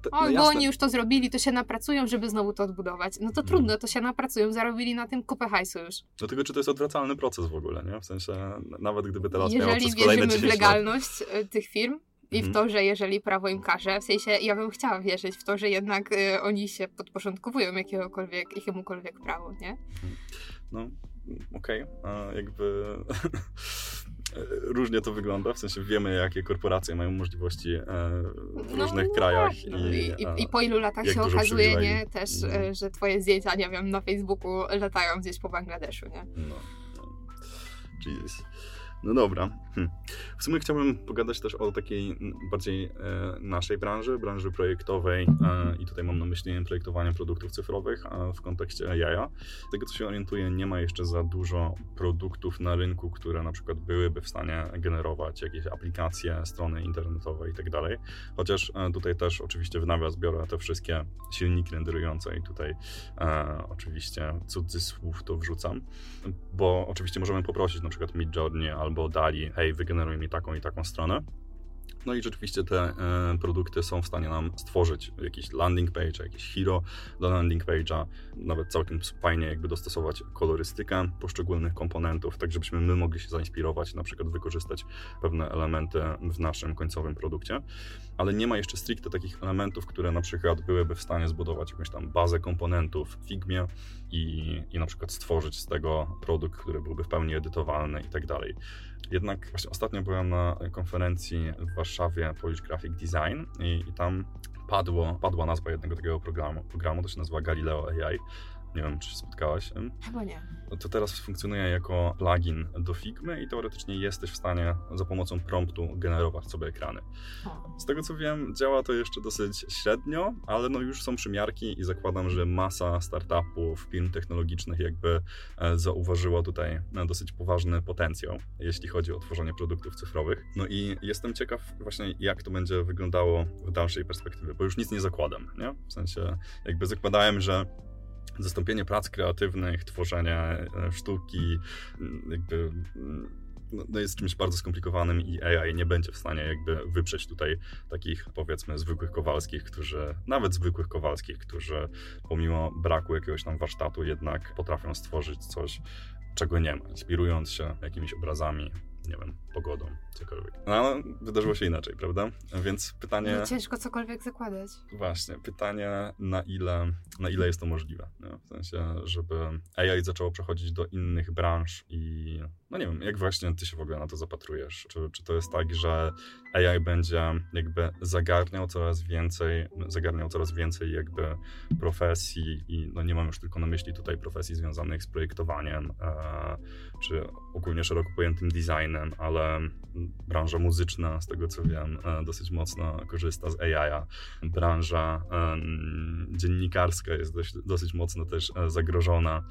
Speaker 2: To, o, no bo oni już to zrobili, to się napracują, żeby znowu to odbudować. No to trudno, to się napracują, zarobili na tym kupę hajsu już.
Speaker 1: Dlatego, czy to jest odwracalny proces w ogóle, nie? W sensie, nawet gdyby teraz
Speaker 2: Jeżeli
Speaker 1: miało przez kolejne
Speaker 2: wierzymy w legalność lat... E, tych firm i w mhm. to, że jeżeli prawo im każe, w sensie ja bym chciała wierzyć w to, że jednak y, oni się podporządkują jakiegokolwiek, jakiemukolwiek prawu, nie? Mhm.
Speaker 1: No, okej, okay. jakby różnie to wygląda, w sensie wiemy, jakie korporacje mają możliwości e, w no, różnych no, krajach. Tak.
Speaker 2: No, i, i, I, po ilu latach się okazuje, nie, też, mm. że twoje zdjęcia, nie wiem, na Facebooku latają gdzieś po Bangladeszu, nie? No, no.
Speaker 1: No dobra. Hm. W sumie chciałbym pogadać też o takiej bardziej e, naszej branży, branży projektowej e, i tutaj mam na myśli projektowanie produktów cyfrowych w kontekście jaja. Z tego co się orientuję, nie ma jeszcze za dużo produktów na rynku, które na przykład byłyby w stanie generować jakieś aplikacje, strony internetowe i tak dalej. Chociaż e, tutaj też oczywiście w nawias biorę te wszystkie silniki renderujące i tutaj oczywiście cudzysłów to wrzucam, bo oczywiście możemy poprosić na przykład Midjourney albo Dali, hej, wygeneruj mi taką i taką stronę. No i rzeczywiście te e, produkty są w stanie nam stworzyć jakiś landing page, jakiś hero do landing page'a, nawet całkiem fajnie jakby dostosować kolorystykę poszczególnych komponentów, tak żebyśmy my mogli się zainspirować, na przykład wykorzystać pewne elementy w naszym końcowym produkcie, ale nie ma jeszcze stricte takich elementów, które na przykład byłyby w stanie zbudować jakąś tam bazę komponentów w Figmie i, i na przykład stworzyć z tego produkt, który byłby w pełni edytowalny i tak dalej. Jednak właśnie ostatnio byłem na konferencji w Warszawie Polish Graphic Design i, i tam padło, padła nazwa jednego takiego programu, programu, to się nazywa Galileo AI. Nie wiem, czy się spotkałaś.
Speaker 2: Chyba nie.
Speaker 1: No to teraz funkcjonuje jako plugin do Figmy i teoretycznie jesteś w stanie za pomocą promptu generować sobie ekrany. Z tego co wiem, działa to jeszcze dosyć średnio, ale no już są przymiarki i zakładam, że masa startupów, firm technologicznych jakby e, zauważyła tutaj e, dosyć poważny potencjał, jeśli chodzi o tworzenie produktów cyfrowych. No i jestem ciekaw właśnie, jak to będzie wyglądało w dalszej perspektywie, bo już nic nie zakładam, nie? W sensie jakby zakładałem, że zastąpienie prac kreatywnych, tworzenie e, sztuki, mm, jakby mm, no, jest czymś bardzo skomplikowanym i AI nie będzie w stanie jakby wyprzeć tutaj takich powiedzmy zwykłych Kowalskich, którzy, nawet zwykłych Kowalskich, którzy pomimo braku jakiegoś tam warsztatu jednak potrafią stworzyć coś, czego nie ma, inspirując się jakimiś obrazami, nie wiem, pogodą, cokolwiek. No ale wydarzyło się inaczej, prawda? Więc pytanie...
Speaker 2: No, ciężko cokolwiek zakładać.
Speaker 1: Właśnie, pytanie na ile, na ile jest to możliwe. Nie? W sensie, żeby AI zaczęło przechodzić do innych branż i no nie wiem, jak właśnie ty się w ogóle na to zapatrujesz? Czy, czy to jest tak, że AI będzie jakby zagarniał coraz więcej, zagarniał coraz więcej jakby profesji i no nie mam już tylko na myśli tutaj profesji związanych z projektowaniem, e, czy ogólnie szeroko pojętym designem, ale branża muzyczna, z tego co wiem, e, dosyć mocno korzysta z AI. Branża e, dziennikarska jest dość, dosyć mocno też e, zagrożona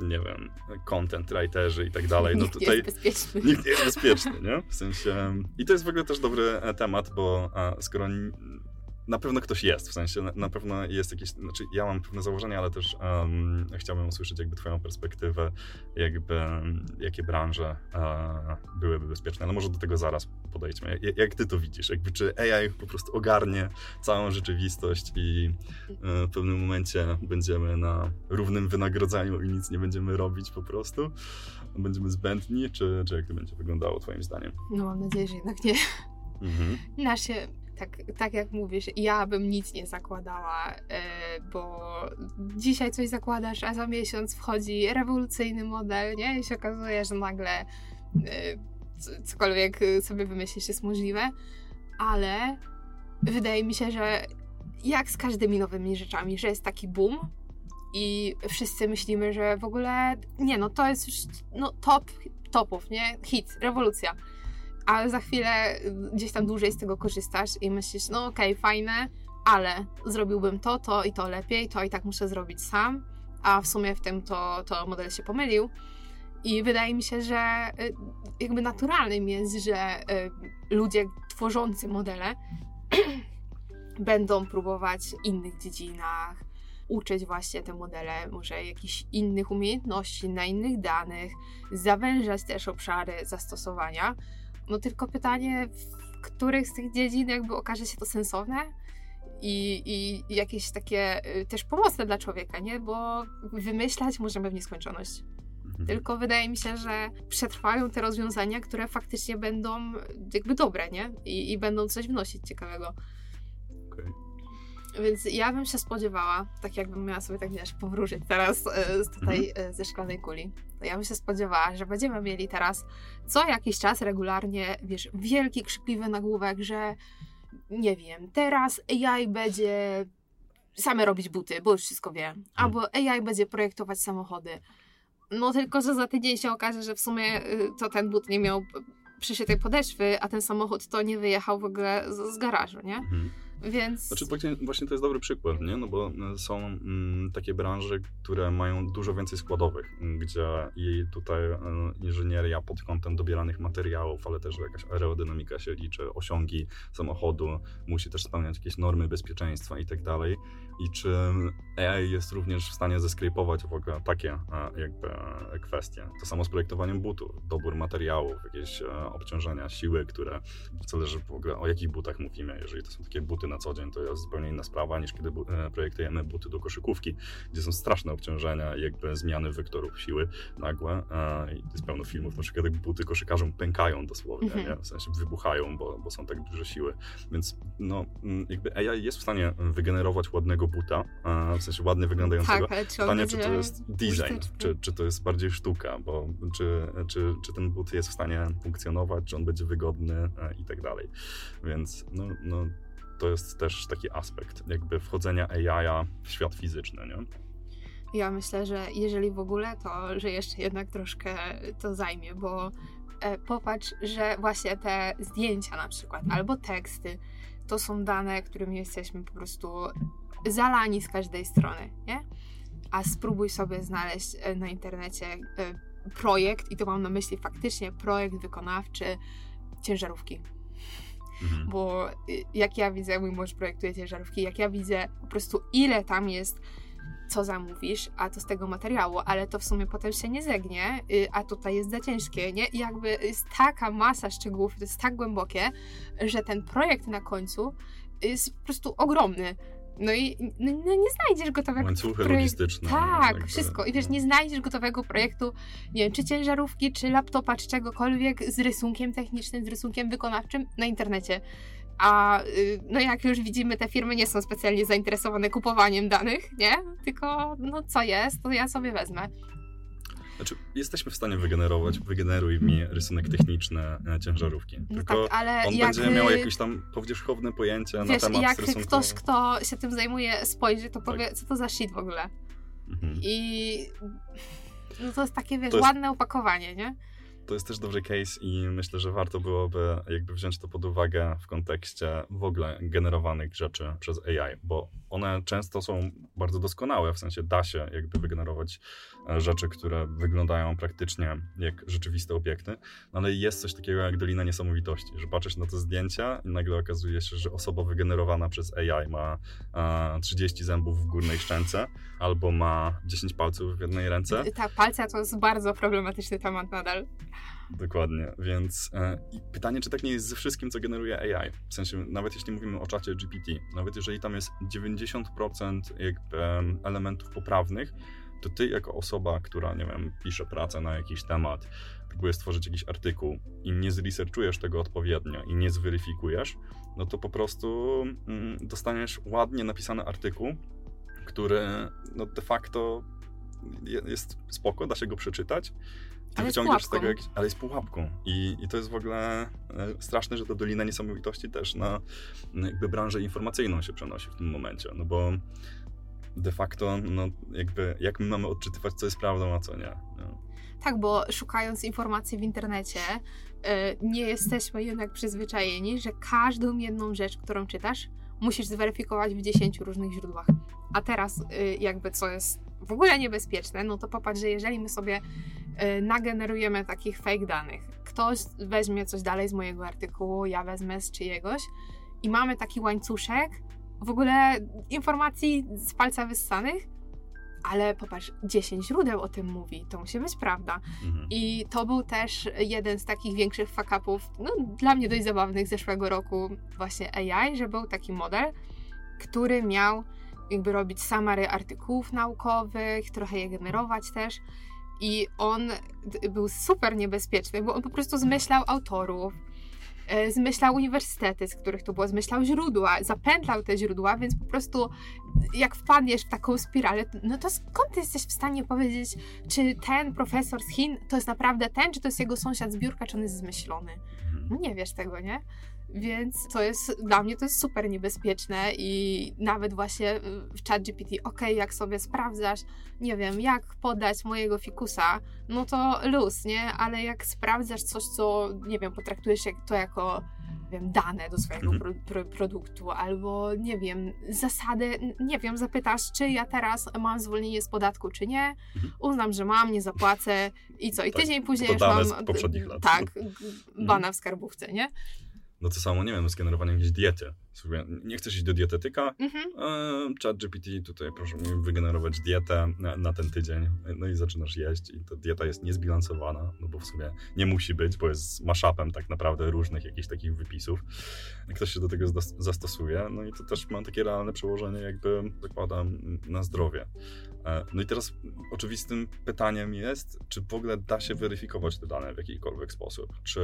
Speaker 1: nie wiem, content writerzy i tak dalej.
Speaker 2: No nikt tutaj nie jest bezpieczny.
Speaker 1: Nikt nie jest bezpieczny, nie? W sensie... I to jest w ogóle też dobry temat, bo skoro na pewno ktoś jest, w sensie na, na, pewno jest jakieś, znaczy ja mam pewne założenia, ale też um, chciałbym usłyszeć jakby twoją perspektywę, jakby jakie branże uh, byłyby bezpieczne, ale może do tego zaraz podejdźmy. Jak, jak, ty to widzisz? Jakby czy AI po prostu ogarnie całą rzeczywistość i uh, w pewnym momencie będziemy na równym wynagrodzeniu i nic nie będziemy robić po prostu? Będziemy zbędni, czy, czy jak to będzie wyglądało twoim zdaniem?
Speaker 2: No mam nadzieję, że jednak nie. Mhm. Nasze tak, tak jak mówisz, ja bym nic nie zakładała, e, bo dzisiaj coś zakładasz, a za miesiąc wchodzi rewolucyjny model, nie? I się okazuje, że nagle e, cokolwiek sobie wymyślisz jest możliwe, ale wydaje mi się, że jak z każdymi nowymi rzeczami, że jest taki boom i wszyscy myślimy, że w ogóle nie, no to jest już no, top topów, nie? Hit, rewolucja ale za chwilę gdzieś tam dłużej z tego korzystasz i myślisz, no okej, okay, fajne, ale zrobiłbym to, to i to lepiej, to i tak muszę zrobić sam, a w sumie w tym to, to model się pomylił. I wydaje mi się, że y, jakby naturalnym jest, że y, ludzie tworzący modele będą próbować w innych dziedzinach, uczyć właśnie te modele może jakichś innych umiejętności, na innych danych, zawężać też obszary zastosowania, no tylko pytanie, w których z tych dziedzin jakby okaże się to sensowne i, i jakieś takie y, też pomocne dla człowieka, nie? Bo wymyślać możemy w nieskończoność. Mhm. Tylko wydaje mi się, że przetrwają te rozwiązania, które faktycznie będą jakby dobre, nie? I, i będą coś wnosić ciekawego. Okay. Więc ja bym się spodziewała, tak jakbym miała sobie tak wiesz, powróżyć teraz e, z tutaj mhm. E, ze szklanej kuli, to ja bym się spodziewała, że będziemy mieli teraz co jakiś czas regularnie, wiesz, wielki krzykliwy nagłówek, że nie wiem, teraz AI będzie same robić buty, bo już wszystko wie, mhm. albo AI będzie projektować samochody. No tylko, że za tydzień się okaże, że w sumie y, to ten but nie miał przyszytej podeszwy, a ten samochód to nie wyjechał w ogóle z, z garażu, nie? Więc...
Speaker 1: Znaczy właśnie to jest dobry przykład, nie? No bo e, są mm, takie branże, które mają dużo więcej składowych, gdzie i tutaj e, inżynieria pod kątem dobieranych materiałów, ale też jakaś aerodynamika się liczy, osiągi samochodu, musi też spełniać jakieś normy bezpieczeństwa i tak dalej. I czy AI jest również w stanie zeskrypować w ogóle takie e, jakby kwestie. To samo z projektowaniem butów, dobór materiałów, jakieś obciążenia, siły, które zależy w ogóle o jakich butach mówimy, jeżeli to są takie buty na co dzień to jest zupełnie inna sprawa niż kiedy e, projektujemy buty do koszykówki, gdzie są straszne obciążenia jakby zmiany wektorów siły nagłe. I jest pełno filmów, na przykład jak buty koszykarzom pękają dosłownie, mm -hmm. nie? w sensie wybuchają, bo, bo są tak duże siły. Więc no, jakby AI jest w stanie wygenerować ładnego buta, w sensie ładnie wyglądającego. Tak, Pytanie, czy to jest design, czy, czy to jest bardziej sztuka, bo czy, czy, czy ten but jest w stanie funkcjonować, czy on będzie wygodny e, i tak dalej. Więc no, no to jest też taki aspekt jakby wchodzenia AI w świat fizyczny, nie?
Speaker 2: Ja myślę, że jeżeli w ogóle, to że jeszcze jednak troszkę to zajmie, bo e, popatrz, że właśnie te zdjęcia na przykład, albo teksty, to są dane, którymi jesteśmy po prostu zalani z każdej strony, nie? A spróbuj sobie znaleźć e, na internecie e, projekt, i to mam na myśli faktycznie projekt wykonawczy ciężarówki Mhm. Bo y, jak ja widzę, mój mąż projektuje ciężarówki, jak ja widzę po prostu ile tam jest co zamówisz, a to z tego materiału, ale to w sumie potem się nie zegnie, y, a tutaj jest za ciężkie, nie? I jakby jest taka masa szczegółów, to jest tak głębokie, że ten projekt na końcu jest po prostu ogromny. No i no, no nie znajdziesz gotowego
Speaker 1: Łańcuchy
Speaker 2: projektu.
Speaker 1: logistyczne.
Speaker 2: Tak,
Speaker 1: jakby,
Speaker 2: wszystko. I wiesz,
Speaker 1: no.
Speaker 2: nie znajdziesz gotowego projektu, nie wiem, czy ciężarówki, czy laptopa, czy czegokolwiek z rysunkiem technicznym, z rysunkiem wykonawczym na internecie. A y, no jak już widzimy, te firmy nie są specjalnie zainteresowane kupowaniem danych, nie? Tylko no co jest, to ja sobie wezmę.
Speaker 1: Znaczy, jesteśmy w stanie wygenerować, wygeneruj mi rysunek techniczny e, ciężarówki.
Speaker 2: No
Speaker 1: Tylko
Speaker 2: tak, ale
Speaker 1: on
Speaker 2: jak,
Speaker 1: będzie miał
Speaker 2: y,
Speaker 1: jakieś tam powierzchowne pojęcie
Speaker 2: Wiesz,
Speaker 1: na temat
Speaker 2: jak
Speaker 1: rysunku.
Speaker 2: ktoś, kto się tym zajmuje, spojrzy, to
Speaker 1: Tak.
Speaker 2: powie, co to za shit w ogóle.
Speaker 1: Mhm.
Speaker 2: I no to jest takie, wiesz,
Speaker 1: jest-
Speaker 2: ładne opakowanie, nie?
Speaker 1: To jest też dobry case i myślę, że warto byłoby jakby wziąć to pod uwagę w kontekście w ogóle generowanych rzeczy przez AI, bo one często są bardzo doskonałe, w sensie da się jakby wygenerować e, rzeczy, które wyglądają praktycznie jak rzeczywiste obiekty, no ale jest coś takiego jak Dolina Niesamowitości, że patrzysz na to zdjęcia i nagle okazuje się, że osoba wygenerowana przez AI ma e, 30 zębów w górnej szczęce albo ma 10 palców w jednej ręce.
Speaker 2: Tak, palce to jest bardzo problematyczny temat nadal.
Speaker 1: Dokładnie, więc e, pytanie, czy tak nie jest ze wszystkim, co generuje AI. W sensie, nawet jeśli mówimy o czacie GPT, nawet jeżeli tam jest 90% jakby em, elementów poprawnych, to ty jako osoba, która, nie wiem, pisze pracę na jakiś temat, próbuje stworzyć jakiś artykuł i nie zresearchujesz tego odpowiednio i nie zweryfikujesz, no to po prostu mm, dostaniesz ładnie napisany artykuł, który no de facto je- jest spoko, da się go przeczytać, i
Speaker 2: Ale jest
Speaker 1: wyciągniesz z tego jakiś, ale jest pułapką. I, I to jest w ogóle e, straszne, że ta Dolina Niesamowitości też na, na jakby branżę informacyjną się przenosi w tym momencie, no bo de facto, no jakby, jak my mamy odczytywać, co jest prawdą, a co nie. No.
Speaker 2: Tak, bo szukając informacji w internecie, y, nie jesteśmy jednak przyzwyczajeni, że każdą jedną rzecz, którą czytasz, musisz zweryfikować w 10 różnych źródłach. A teraz, y, jakby co jest w ogóle niebezpieczne, no to popatrz, że jeżeli my sobie y, nagenerujemy takich fake danych, ktoś weźmie coś dalej z mojego artykułu, ja wezmę z czyjegoś i mamy taki łańcuszek w ogóle informacji z palca wyssanych, ale popatrz, 10 źródeł o tym mówi, to musi być prawda.
Speaker 1: Mhm.
Speaker 2: I to był też jeden z takich większych fuck-upów, no dla mnie dość zabawnych zeszłego roku właśnie AI, że był taki model, który miał jakby robić summary artykułów naukowych, trochę je generować też i on był super niebezpieczny, bo on po prostu zmyślał autorów, e, zmyślał uniwersytety, z których to było, zmyślał źródła, zapętlał te źródła, więc po prostu jak wpadniesz w taką spiralę, no to skąd ty jesteś w stanie powiedzieć, czy ten profesor z Chin to jest naprawdę ten, czy to jest jego sąsiad z biurka, czy on jest zmyślony?
Speaker 1: Mhm.
Speaker 2: No nie wiesz tego, nie? Więc to jest, dla mnie to jest super niebezpieczne i nawet właśnie w chat GPT, ok, jak sobie sprawdzasz, nie wiem, jak podać mojego fikusa, no to luz, nie? Ale jak sprawdzasz coś, co, nie wiem, potraktujesz to jako wiem, dane do swojego
Speaker 1: Mhm.
Speaker 2: pro, pro, produktu, albo nie wiem, zasady, nie wiem, zapytasz, czy ja teraz mam zwolnienie z podatku, czy nie,
Speaker 1: Mhm.
Speaker 2: uznam, że mam, nie zapłacę i co, i
Speaker 1: Tak,
Speaker 2: tydzień później
Speaker 1: to
Speaker 2: już mam...
Speaker 1: z poprzednich lat.
Speaker 2: Tak,
Speaker 1: Mhm.
Speaker 2: bana w skarbówce, nie?
Speaker 1: No to samo, nie wiem, z generowaniem jakiejś diety. Sobie, nie chcesz iść do dietetyka?
Speaker 2: Mhm.
Speaker 1: E, Chat GPT, tutaj proszę mi wygenerować dietę na, na ten tydzień. No i zaczynasz jeść i ta dieta jest niezbilansowana, no bo w sumie nie musi być, bo jest mashupem tak naprawdę różnych jakichś takich wypisów. Ktoś się do tego zastosuje, no i to też ma takie realne przełożenie jakby, zakładam, na zdrowie. E, No i teraz oczywistym pytaniem jest, czy w ogóle da się weryfikować te dane w jakikolwiek sposób? Czy,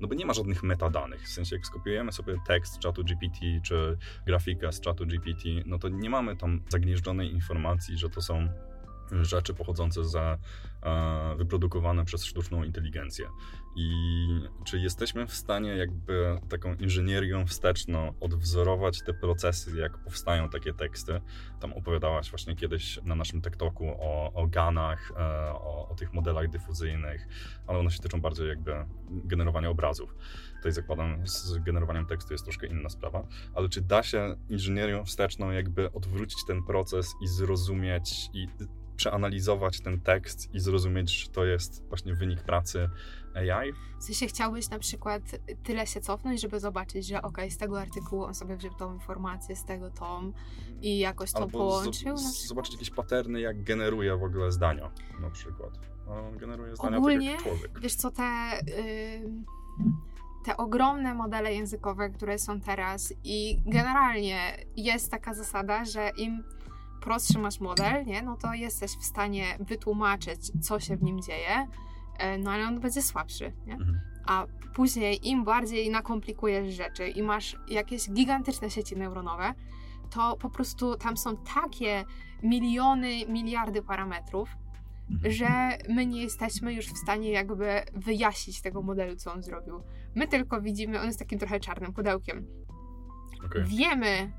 Speaker 1: no bo nie ma żadnych metadanych, w sensie jak skopiujemy sobie tekst z czatu GPT, czy grafikę z czatu GPT, no to nie mamy tam zagnieżdżonej informacji, że to są rzeczy pochodzące za e, wyprodukowane przez sztuczną inteligencję. I czy jesteśmy w stanie jakby taką inżynierią wsteczną odwzorować te procesy, jak powstają takie teksty? Tam opowiadałaś właśnie kiedyś na naszym TikToku o, o ganach, e, o, o tych modelach dyfuzyjnych, ale one się tyczą bardziej jakby generowania obrazów. Tutaj zakładam, z generowaniem tekstu jest troszkę inna sprawa, ale czy da się inżynierią wsteczną jakby odwrócić ten proces i zrozumieć i przeanalizować ten tekst i zrozumieć, że to jest właśnie wynik pracy AI?
Speaker 2: W sensie chciałbyś na przykład tyle się cofnąć, żeby zobaczyć, że okej, z tego artykułu on sobie wziął tą informację, z tego tom i jakoś to
Speaker 1: Albo
Speaker 2: połączył. przykład.
Speaker 1: zobaczyć jakieś paterny, jak generuje w ogóle zdania na przykład. A On generuje zdania
Speaker 2: Ogólnie,
Speaker 1: tak jak człowiek.
Speaker 2: Wiesz co, te... ym, te ogromne modele językowe, które są teraz i generalnie jest taka zasada, że im prostszy masz model, nie, no to jesteś w stanie wytłumaczyć, co się w nim dzieje, e, no ale on będzie słabszy, nie? Mhm. A później im bardziej nakomplikujesz rzeczy i masz jakieś gigantyczne sieci neuronowe, to po prostu tam są takie miliony, miliardy parametrów, mhm. że my nie jesteśmy już w stanie jakby wyjaśnić tego modelu, co on zrobił. My tylko widzimy, on jest takim trochę czarnym pudełkiem. Okay. Wiemy,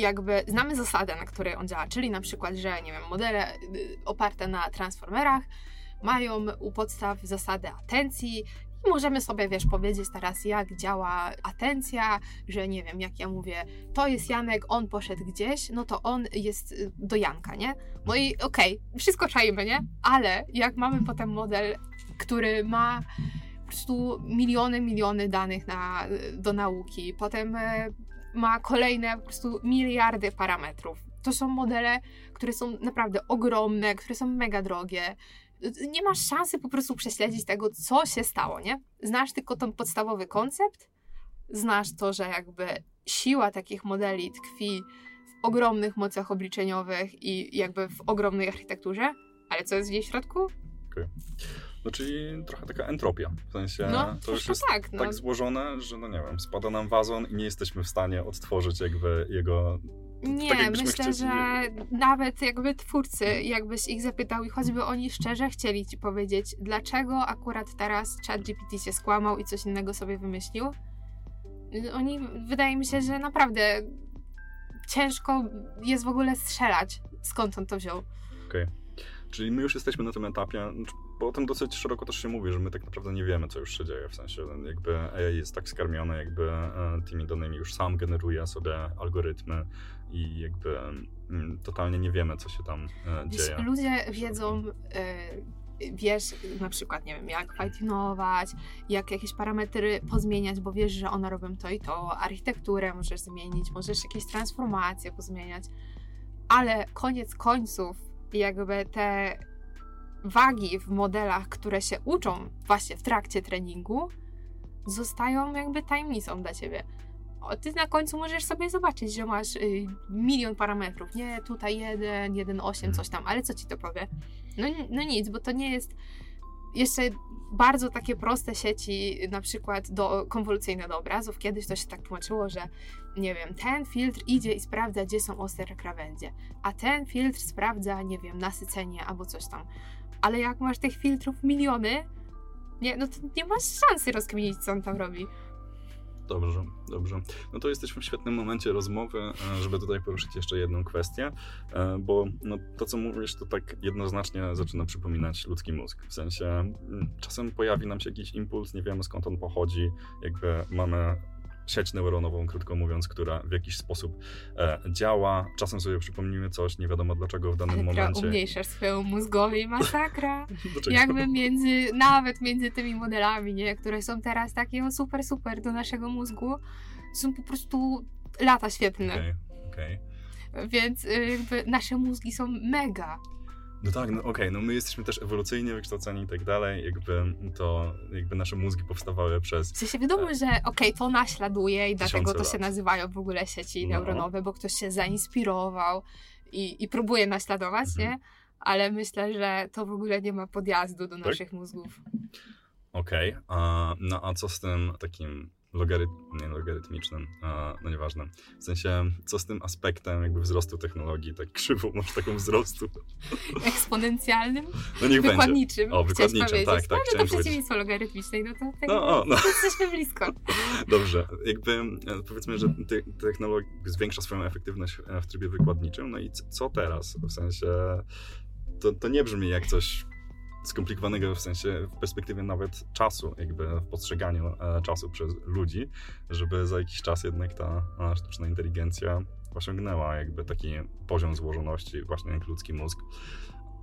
Speaker 2: jakby znamy zasadę, na której on działa, czyli na przykład, że nie wiem, modele y, oparte na transformerach mają u podstaw zasadę atencji i możemy sobie, wiesz, powiedzieć teraz, jak działa atencja, że nie wiem, jak ja mówię, to jest Janek, on poszedł gdzieś, no to on jest y, do Janka, nie? No i okej, okay, wszystko czajmy, nie? Ale jak mamy potem model, który ma po prostu miliony, miliony danych na, do nauki, potem e, ma kolejne po prostu miliardy parametrów. To są modele, które są naprawdę ogromne, które są mega drogie. Nie masz szansy po prostu prześledzić tego, co się stało, nie? Znasz tylko ten podstawowy koncept, znasz to, że jakby siła takich modeli tkwi w ogromnych mocach obliczeniowych i jakby w ogromnej architekturze, ale co jest w jej środku?
Speaker 1: Okay. No czyli trochę taka entropia. W sensie no, to już jest tak, no. tak złożone, że no nie wiem, spada nam wazon i nie jesteśmy w stanie odtworzyć jakby jego
Speaker 2: nie, tak myślę, chcieli... że nawet jakby twórcy, jakbyś ich zapytał i choćby oni szczerze chcieli ci powiedzieć, dlaczego akurat teraz ChatGPT się skłamał i coś innego sobie wymyślił, oni, wydaje mi się, że naprawdę ciężko jest w ogóle strzelać, skąd on to wziął.
Speaker 1: Okej. Okay. Czyli my już jesteśmy na tym etapie, bo o tym dosyć szeroko też się mówi, że my tak naprawdę nie wiemy, co już się dzieje, w sensie jakby AI jest tak skarmione, jakby e, tymi danymi już sam generuje sobie algorytmy i jakby mm, totalnie nie wiemy, co się tam e, dzieje.
Speaker 2: Ludzie wiedzą, e, wiesz na przykład, nie wiem, jak fine-tunować, jak jakieś parametry pozmieniać, bo wiesz, że one robią to i to, architekturę możesz zmienić, możesz jakieś transformacje pozmieniać, ale koniec końców jakby te wagi w modelach, które się uczą właśnie w trakcie treningu, zostają jakby tajemnicą dla ciebie. O, ty na końcu możesz sobie zobaczyć, że masz y, milion parametrów. Nie, tutaj jeden, jeden, osiem, coś tam, ale co ci to powie? No, no nic, bo to nie jest jeszcze bardzo takie proste sieci, na przykład do, konwolucyjne do obrazów. Kiedyś to się tak tłumaczyło, że nie wiem, ten filtr idzie i sprawdza, gdzie są ostre krawędzie, a ten filtr sprawdza, nie wiem, nasycenie albo coś tam. Ale jak masz tych filtrów miliony, nie, no to nie masz szansy rozkminić, co on tam robi.
Speaker 1: Dobrze, dobrze. No to jesteśmy w świetnym momencie rozmowy, e, żeby tutaj poruszyć jeszcze jedną kwestię, e, bo no, to, co mówisz, to tak jednoznacznie zaczyna przypominać ludzki mózg. W sensie mm, czasem pojawi nam się jakiś impuls, nie wiemy skąd on pochodzi, jakby mamy sieć neuronową, krótko mówiąc, która w jakiś sposób e, działa. Czasem sobie przypomnimy coś, nie wiadomo dlaczego w danym Ale momencie.
Speaker 2: umniejszasz swoją mózgowi, masakra. Jakby między, nawet między tymi modelami, nie, które są teraz takie super, super do naszego mózgu, są po prostu lata świetlne.
Speaker 1: Okay, okay.
Speaker 2: Więc y, jakby nasze mózgi są mega.
Speaker 1: No tak, no okej, okay, no my jesteśmy też ewolucyjnie wykształceni i tak dalej, jakby to, jakby nasze mózgi powstawały przez...
Speaker 2: W sensie wiadomo, e, że okej, okay, to naśladuje i dlatego to lat. się nazywają w ogóle sieci no. neuronowe, bo ktoś się zainspirował i, i próbuje naśladować, mhm. nie? Ale myślę, że to w ogóle nie ma podjazdu do tak? naszych mózgów.
Speaker 1: Okej, okay. no a co z tym takim logaryt, nie logarytmicznym, no nieważne. W sensie, co z tym aspektem jakby wzrostu technologii, tak krzywą masz taką wzrostu.
Speaker 2: Eksponencjalnym?
Speaker 1: No niech
Speaker 2: wykładniczym.
Speaker 1: Będzie. O, wykładniczym, tak, tak.
Speaker 2: No to przeciwieństwo logarytmicznej, no to tak, no, o, no. jesteśmy blisko.
Speaker 1: Dobrze, jakby e, powiedzmy, że te, technologia zwiększa swoją efektywność w trybie wykładniczym, no i co teraz? W sensie, to, to nie brzmi jak coś skomplikowanego w sensie w perspektywie nawet czasu, jakby w postrzeganiu e, czasu przez ludzi, żeby za jakiś czas jednak ta sztuczna inteligencja osiągnęła jakby taki poziom złożoności właśnie jak ludzki mózg,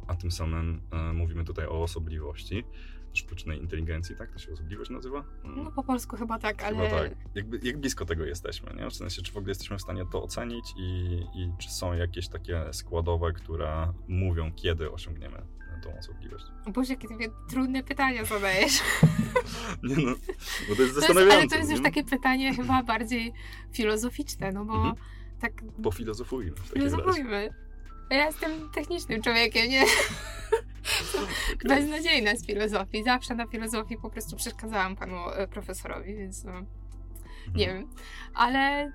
Speaker 1: a tym samym e, mówimy tutaj o osobliwości sztucznej inteligencji, tak? To się osobliwość nazywa?
Speaker 2: No po polsku chyba tak,
Speaker 1: ale... Chyba tak. Jakby, jak blisko tego jesteśmy, nie? W sensie, czy w ogóle jesteśmy w stanie to ocenić i, i czy są jakieś takie składowe, które mówią, kiedy osiągniemy tą osobliwość?
Speaker 2: Boże, jakie ty trudne pytania zadajesz.
Speaker 1: nie no, bo to jest zastanawiające.
Speaker 2: ale to jest już takie pytanie chyba bardziej filozoficzne, no bo mhm. tak...
Speaker 1: Pofilozofujmy.
Speaker 2: Filozofujmy. Ja jestem technicznym człowiekiem, nie? Beznadziejna z filozofii. Zawsze na filozofii po prostu przeszkadzałam panu e, profesorowi, więc no, nie mhm. wiem. Ale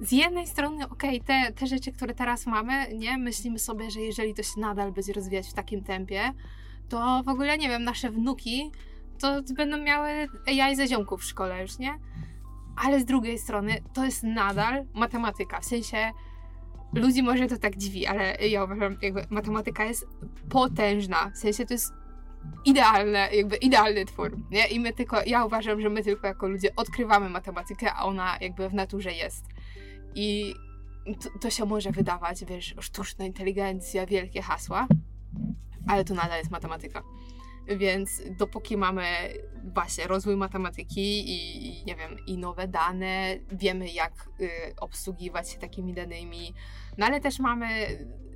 Speaker 2: z jednej strony, okej, okay, te, te rzeczy, które teraz mamy, nie, myślimy sobie, że jeżeli to się nadal będzie rozwijać w takim tempie, to w ogóle, nie wiem, nasze wnuki to będą miały AI ze ziomków w szkole już, nie? Ale z drugiej strony, to jest nadal matematyka, w sensie ludzi może to tak dziwi, ale ja uważam, jakby matematyka jest potężna, w sensie to jest idealne, jakby idealny twór, nie? I my tylko, ja uważam, że my tylko jako ludzie odkrywamy matematykę, a ona jakby w naturze jest. I to, to się może wydawać, wiesz, sztuczna inteligencja, wielkie hasła, ale to nadal jest matematyka. Więc dopóki mamy właśnie rozwój matematyki i, nie wiem, i nowe dane, wiemy jak y, obsługiwać się takimi danymi, no ale też mamy,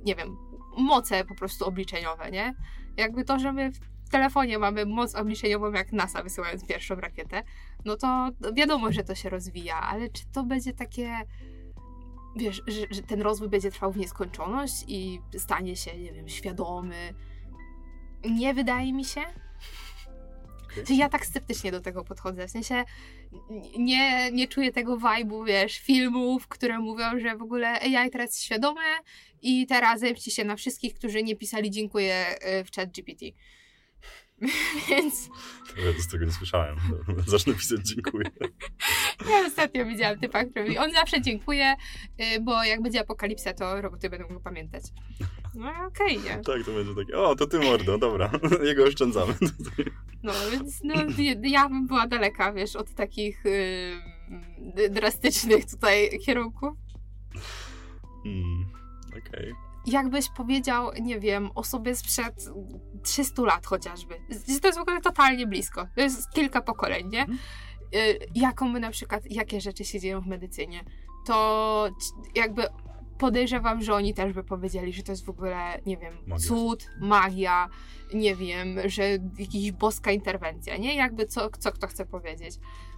Speaker 2: nie wiem, moce po prostu obliczeniowe, nie? Jakby to, że my w telefonie mamy moc obliczeniową jak NASA wysyłając pierwszą rakietę, no to wiadomo, że to się rozwija, ale czy to będzie takie wiesz, że, że, ten rozwój będzie trwał w nieskończoność i stanie się, nie wiem, świadomy. Nie wydaje mi się. Okay. Ja tak sceptycznie do tego podchodzę. W sensie nie, nie czuję tego vibe'u, wiesz, filmów, które mówią, że w ogóle AI teraz jest świadome i teraz zemści się na wszystkich, którzy nie pisali dziękuję y, w chat GPT. Więc.
Speaker 1: Ja z tego nie słyszałem. Zacznę pisać dziękuję.
Speaker 2: Ja ostatnio widziałam typa, który mówi, on zawsze dziękuję, y, bo jak będzie apokalipsa, to roboty będą go pamiętać. No okej, okay, nie?
Speaker 1: Tak, to będzie takie, o, to ty mordo, dobra, jego oszczędzamy.
Speaker 2: No, więc no, ja bym była daleka, wiesz, od takich yy, drastycznych tutaj kierunków.
Speaker 1: Hmm, okej. Okay
Speaker 2: jakbyś powiedział, nie wiem, osobie sprzed 300 lat chociażby. To jest w ogóle totalnie blisko. To jest kilka pokoleń, nie? Mhm. Y, jaką my na przykład, jakie rzeczy się dzieją w medycynie, to jakby podejrzewam, że oni też by powiedzieli, że to jest w ogóle, nie wiem, magia. cud, magia, nie wiem, że jakaś boska interwencja, nie? Jakby co, co kto chce powiedzieć.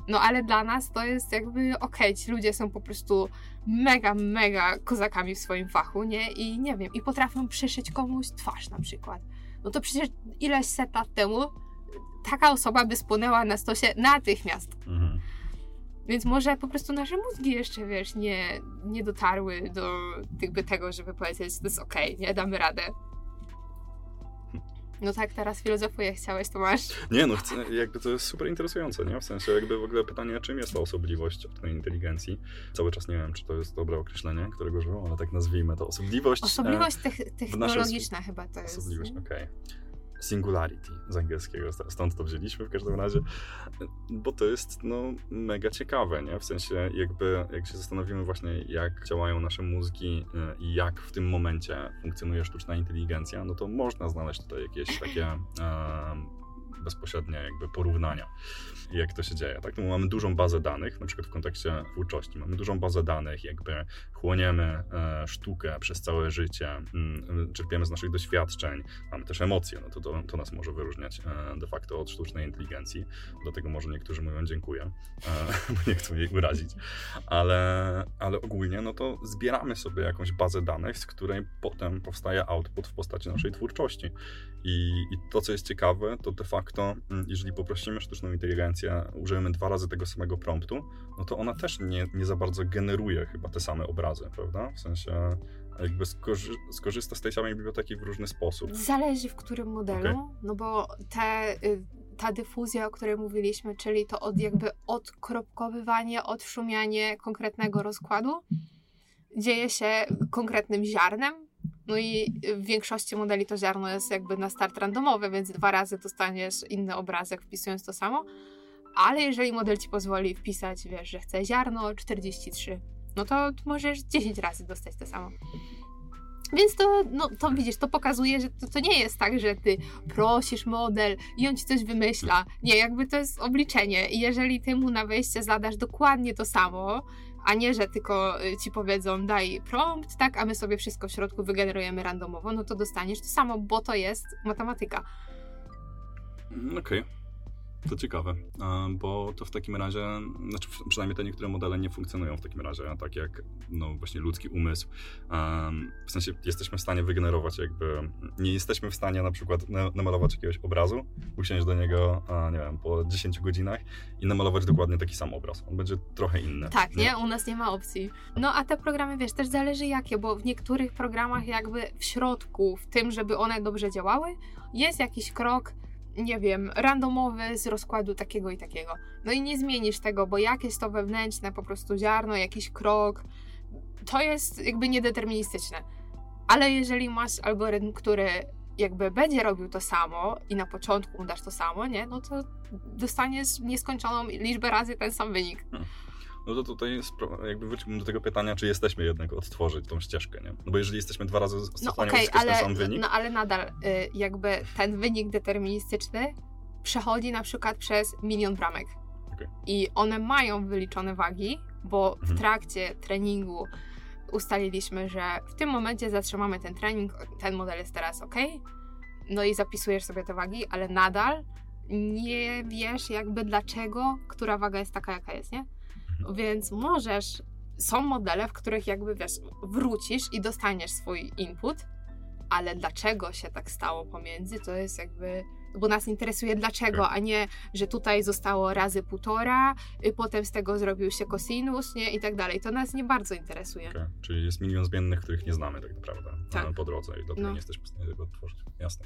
Speaker 2: No ale dla nas to jest jakby okej, okay, ci ludzie są po prostu mega, mega kozakami w swoim fachu, nie? I nie wiem, i potrafią przyszyć komuś twarz na przykład. No to przecież ileś set lat temu taka osoba by spłynęła na stosie natychmiast. Mhm. Więc może po prostu nasze mózgi jeszcze, wiesz, nie, nie dotarły do jakby tego, żeby powiedzieć, to jest okej, okay, nie, damy radę. No tak, teraz filozofuję, chciałeś, to masz.
Speaker 1: Nie, no chcę, jakby to jest super interesujące, nie? W sensie jakby w ogóle pytanie, czym jest ta osobliwość tej inteligencji. Cały czas nie wiem, czy to jest dobre określenie, którego używam, ale tak nazwijmy to. Osobliwość.
Speaker 2: Osobliwość e, technologiczna chyba to jest.
Speaker 1: Osobliwość, okej. Okay singularity z angielskiego, stąd to wzięliśmy w każdym razie, bo to jest no, mega ciekawe, nie? W sensie jakby, jak się zastanowimy właśnie, jak działają nasze mózgi e, i jak w tym momencie funkcjonuje sztuczna inteligencja, no to można znaleźć tutaj jakieś takie um, bezpośrednie jakby porównania jak to się dzieje. Tak? No, mamy dużą bazę danych, na przykład w kontekście twórczości. Mamy dużą bazę danych, jakby chłoniemy e, sztukę przez całe życie, mm, czerpiemy z naszych doświadczeń, mamy też emocje, no to, to, to nas może wyróżniać e, de facto od sztucznej inteligencji. Dlatego może niektórzy mówią dziękuję, e, bo nie chcą jej urazić. Ale, ale ogólnie no to zbieramy sobie jakąś bazę danych, z której potem powstaje output w postaci naszej twórczości. I, I to, co jest ciekawe, to de facto, mm, jeżeli poprosimy sztuczną inteligencję, użyjemy dwa razy tego samego promptu, no to ona też nie, nie za bardzo generuje chyba te same obrazy, prawda? W sensie jakby skorzy skorzysta z tej samej biblioteki w różny sposób.
Speaker 2: Zależy w którym modelu, okay. no bo te, y, ta dyfuzja, o której mówiliśmy, czyli to od jakby odkropkowywanie, odszumianie konkretnego rozkładu, dzieje się konkretnym ziarnem, no i w większości modeli to ziarno jest jakby na start randomowy, więc dwa razy dostaniesz inny obrazek wpisując to samo. Ale jeżeli model ci pozwoli wpisać, wiesz, że chce ziarno 43, no to możesz 10 razy dostać to samo. Więc to, no, to widzisz, to pokazuje, że to, to nie jest tak, że ty prosisz model i on ci coś wymyśla. Nie, jakby to jest obliczenie. I jeżeli ty mu na wejście zadasz dokładnie to samo, a nie, że tylko y, ci powiedzą daj prompt, tak, a my sobie wszystko w środku wygenerujemy randomowo, no to dostaniesz to samo, bo to jest matematyka.
Speaker 1: Mm, okej. Okay. To ciekawe, bo to w takim razie, znaczy przynajmniej te niektóre modele nie funkcjonują w takim razie, tak jak no właśnie ludzki umysł. W sensie jesteśmy w stanie wygenerować jakby, nie jesteśmy w stanie na przykład namalować jakiegoś obrazu, usiąść do niego, nie wiem, po 10 godzinach i namalować dokładnie taki sam obraz. On będzie trochę inny.
Speaker 2: Tak, nie? nie? U nas nie ma opcji. No a te programy, wiesz, też zależy jakie, bo w niektórych programach jakby w środku, w tym, żeby one dobrze działały, jest jakiś krok nie wiem, randomowy z rozkładu takiego i takiego. No i nie zmienisz tego, bo jakieś to wewnętrzne po prostu ziarno, jakiś krok, to jest jakby niedeterministyczne. Ale jeżeli masz algorytm, który jakby będzie robił to samo i na początku dasz to samo, nie, no to dostaniesz nieskończoną liczbę razy ten sam wynik.
Speaker 1: No to tutaj jakby wróćmy do tego pytania, czy jesteśmy jednak odtworzyć tą ścieżkę, nie? No bo jeżeli jesteśmy dwa razy no okay, ale, ten sam wynik...
Speaker 2: No ale nadal y, jakby ten wynik deterministyczny przechodzi na przykład przez milion bramek. Okay. I one mają wyliczone wagi, bo w mhm. trakcie treningu ustaliliśmy, że w tym momencie zatrzymamy ten trening, ten model jest teraz ok, no i zapisujesz sobie te wagi, ale nadal nie wiesz jakby dlaczego, która waga jest taka, jaka jest, nie? Więc możesz, są modele, w których jakby wiesz, wrócisz i dostaniesz swój input, ale dlaczego się tak stało pomiędzy, to jest jakby bo nas interesuje dlaczego, okay. a nie, że tutaj zostało razy półtora, y, potem z tego zrobił się kosinus, nie, i tak dalej. To nas nie bardzo interesuje. Okay.
Speaker 1: Czyli jest milion zmiennych, których nie znamy tak naprawdę tak. po drodze i dlatego no. nie jesteśmy w stanie tego odtworzyć. Jasne.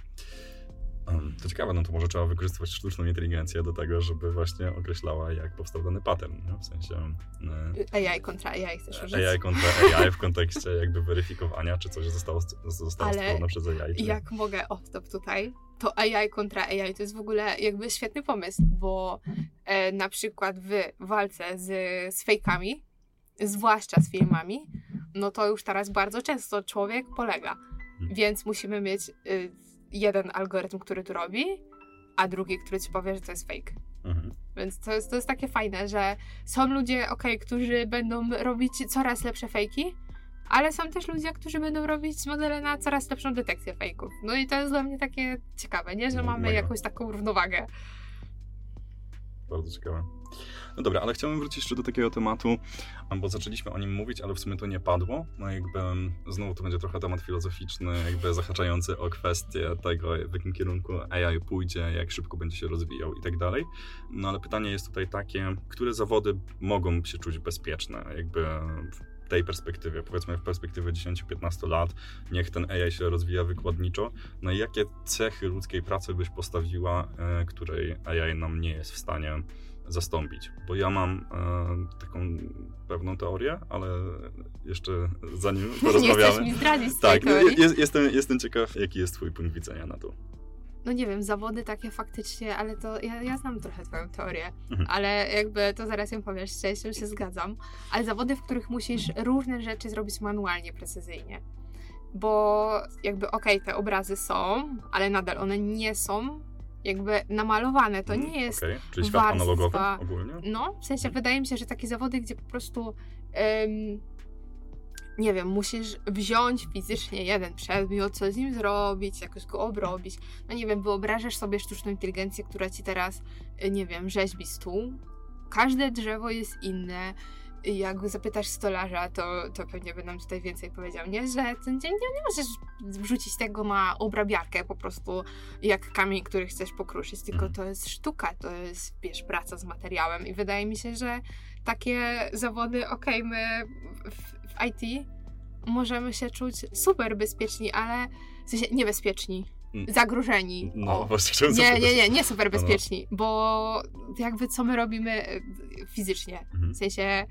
Speaker 1: To ciekawe, no to może trzeba wykorzystywać sztuczną inteligencję do tego, żeby właśnie określała, jak powstał dany pattern, w sensie...
Speaker 2: E, AI kontra AI chcesz użyć?
Speaker 1: AI kontra AI w kontekście jakby weryfikowania, czy coś zostało, zostało stworzone przez AI.
Speaker 2: Czy... jak mogę off-top tutaj, to AI kontra AI to jest w ogóle jakby świetny pomysł, bo e, na przykład w walce z, z fejkami, zwłaszcza z filmami, no to już teraz bardzo często człowiek polega, hmm. więc musimy mieć... Y, jeden algorytm, który tu robi, a drugi, który ci powie, że to jest fake. Mhm. Więc to jest, to jest takie fajne, że są ludzie, ok, którzy będą robić coraz lepsze fejki, ale są też ludzie, którzy będą robić modele na coraz lepszą detekcję fejków. No i to jest dla mnie takie ciekawe, nie? Że no, mamy jakąś taką równowagę.
Speaker 1: Bardzo ciekawe. No dobra, ale chciałbym wrócić jeszcze do takiego tematu, bo zaczęliśmy o nim mówić, ale w sumie to nie padło. No jakby znowu to będzie trochę temat filozoficzny, jakby zahaczający o kwestię tego, w jakim kierunku AI pójdzie, jak szybko będzie się rozwijał i tak dalej. No ale pytanie jest tutaj takie, które zawody mogą się czuć bezpieczne, jakby w tej perspektywie, powiedzmy w perspektywie 10-15 lat, niech ten AI się rozwija wykładniczo, no i jakie cechy ludzkiej pracy byś postawiła, e, której AI nam nie jest w stanie zastąpić. Bo ja mam e, taką pewną teorię, ale jeszcze zanim porozmawiamy. Nie chcesz
Speaker 2: mi zdradzić Tak,
Speaker 1: jest, jestem, jestem ciekaw, jaki jest twój punkt widzenia na to.
Speaker 2: No nie wiem, zawody takie faktycznie, ale to ja, ja znam trochę twoją teorię, mhm. ale jakby to zaraz ją powiesz, z częścią się zgadzam, ale zawody, w których musisz różne rzeczy zrobić manualnie, precyzyjnie. Bo jakby okej, okay, te obrazy są, ale nadal one nie są jakby namalowane. To mm, nie jest. Okay.
Speaker 1: Czyli świat warstwa. analogowy ogólnie?
Speaker 2: No, w sensie wydaje mi się, że takie zawody, gdzie po prostu. Um, nie wiem, musisz wziąć fizycznie jeden przedmiot, co z nim zrobić, jakoś go obrobić. No nie wiem, wyobrażasz sobie sztuczną inteligencję, która ci teraz, y, nie wiem, rzeźbi stół. Każde drzewo jest inne, jak zapytasz stolarza, to, to pewnie by nam tutaj więcej powiedział, nie? Że ten dzień nie, nie możesz wrzucić tego na obrabiarkę po prostu jak kamień, który chcesz pokruszyć, tylko mhm. to jest sztuka, to jest, wiesz, praca z materiałem i wydaje mi się, że takie zawody, okej, okay, my w, w IT możemy się czuć super bezpieczni, ale w sensie niebezpieczni, mm. zagrożeni.
Speaker 1: No, o. właśnie
Speaker 2: Nie, nie, nie, nie super bezpieczni, no, no. bo jakby co my robimy fizycznie, mhm. w sensie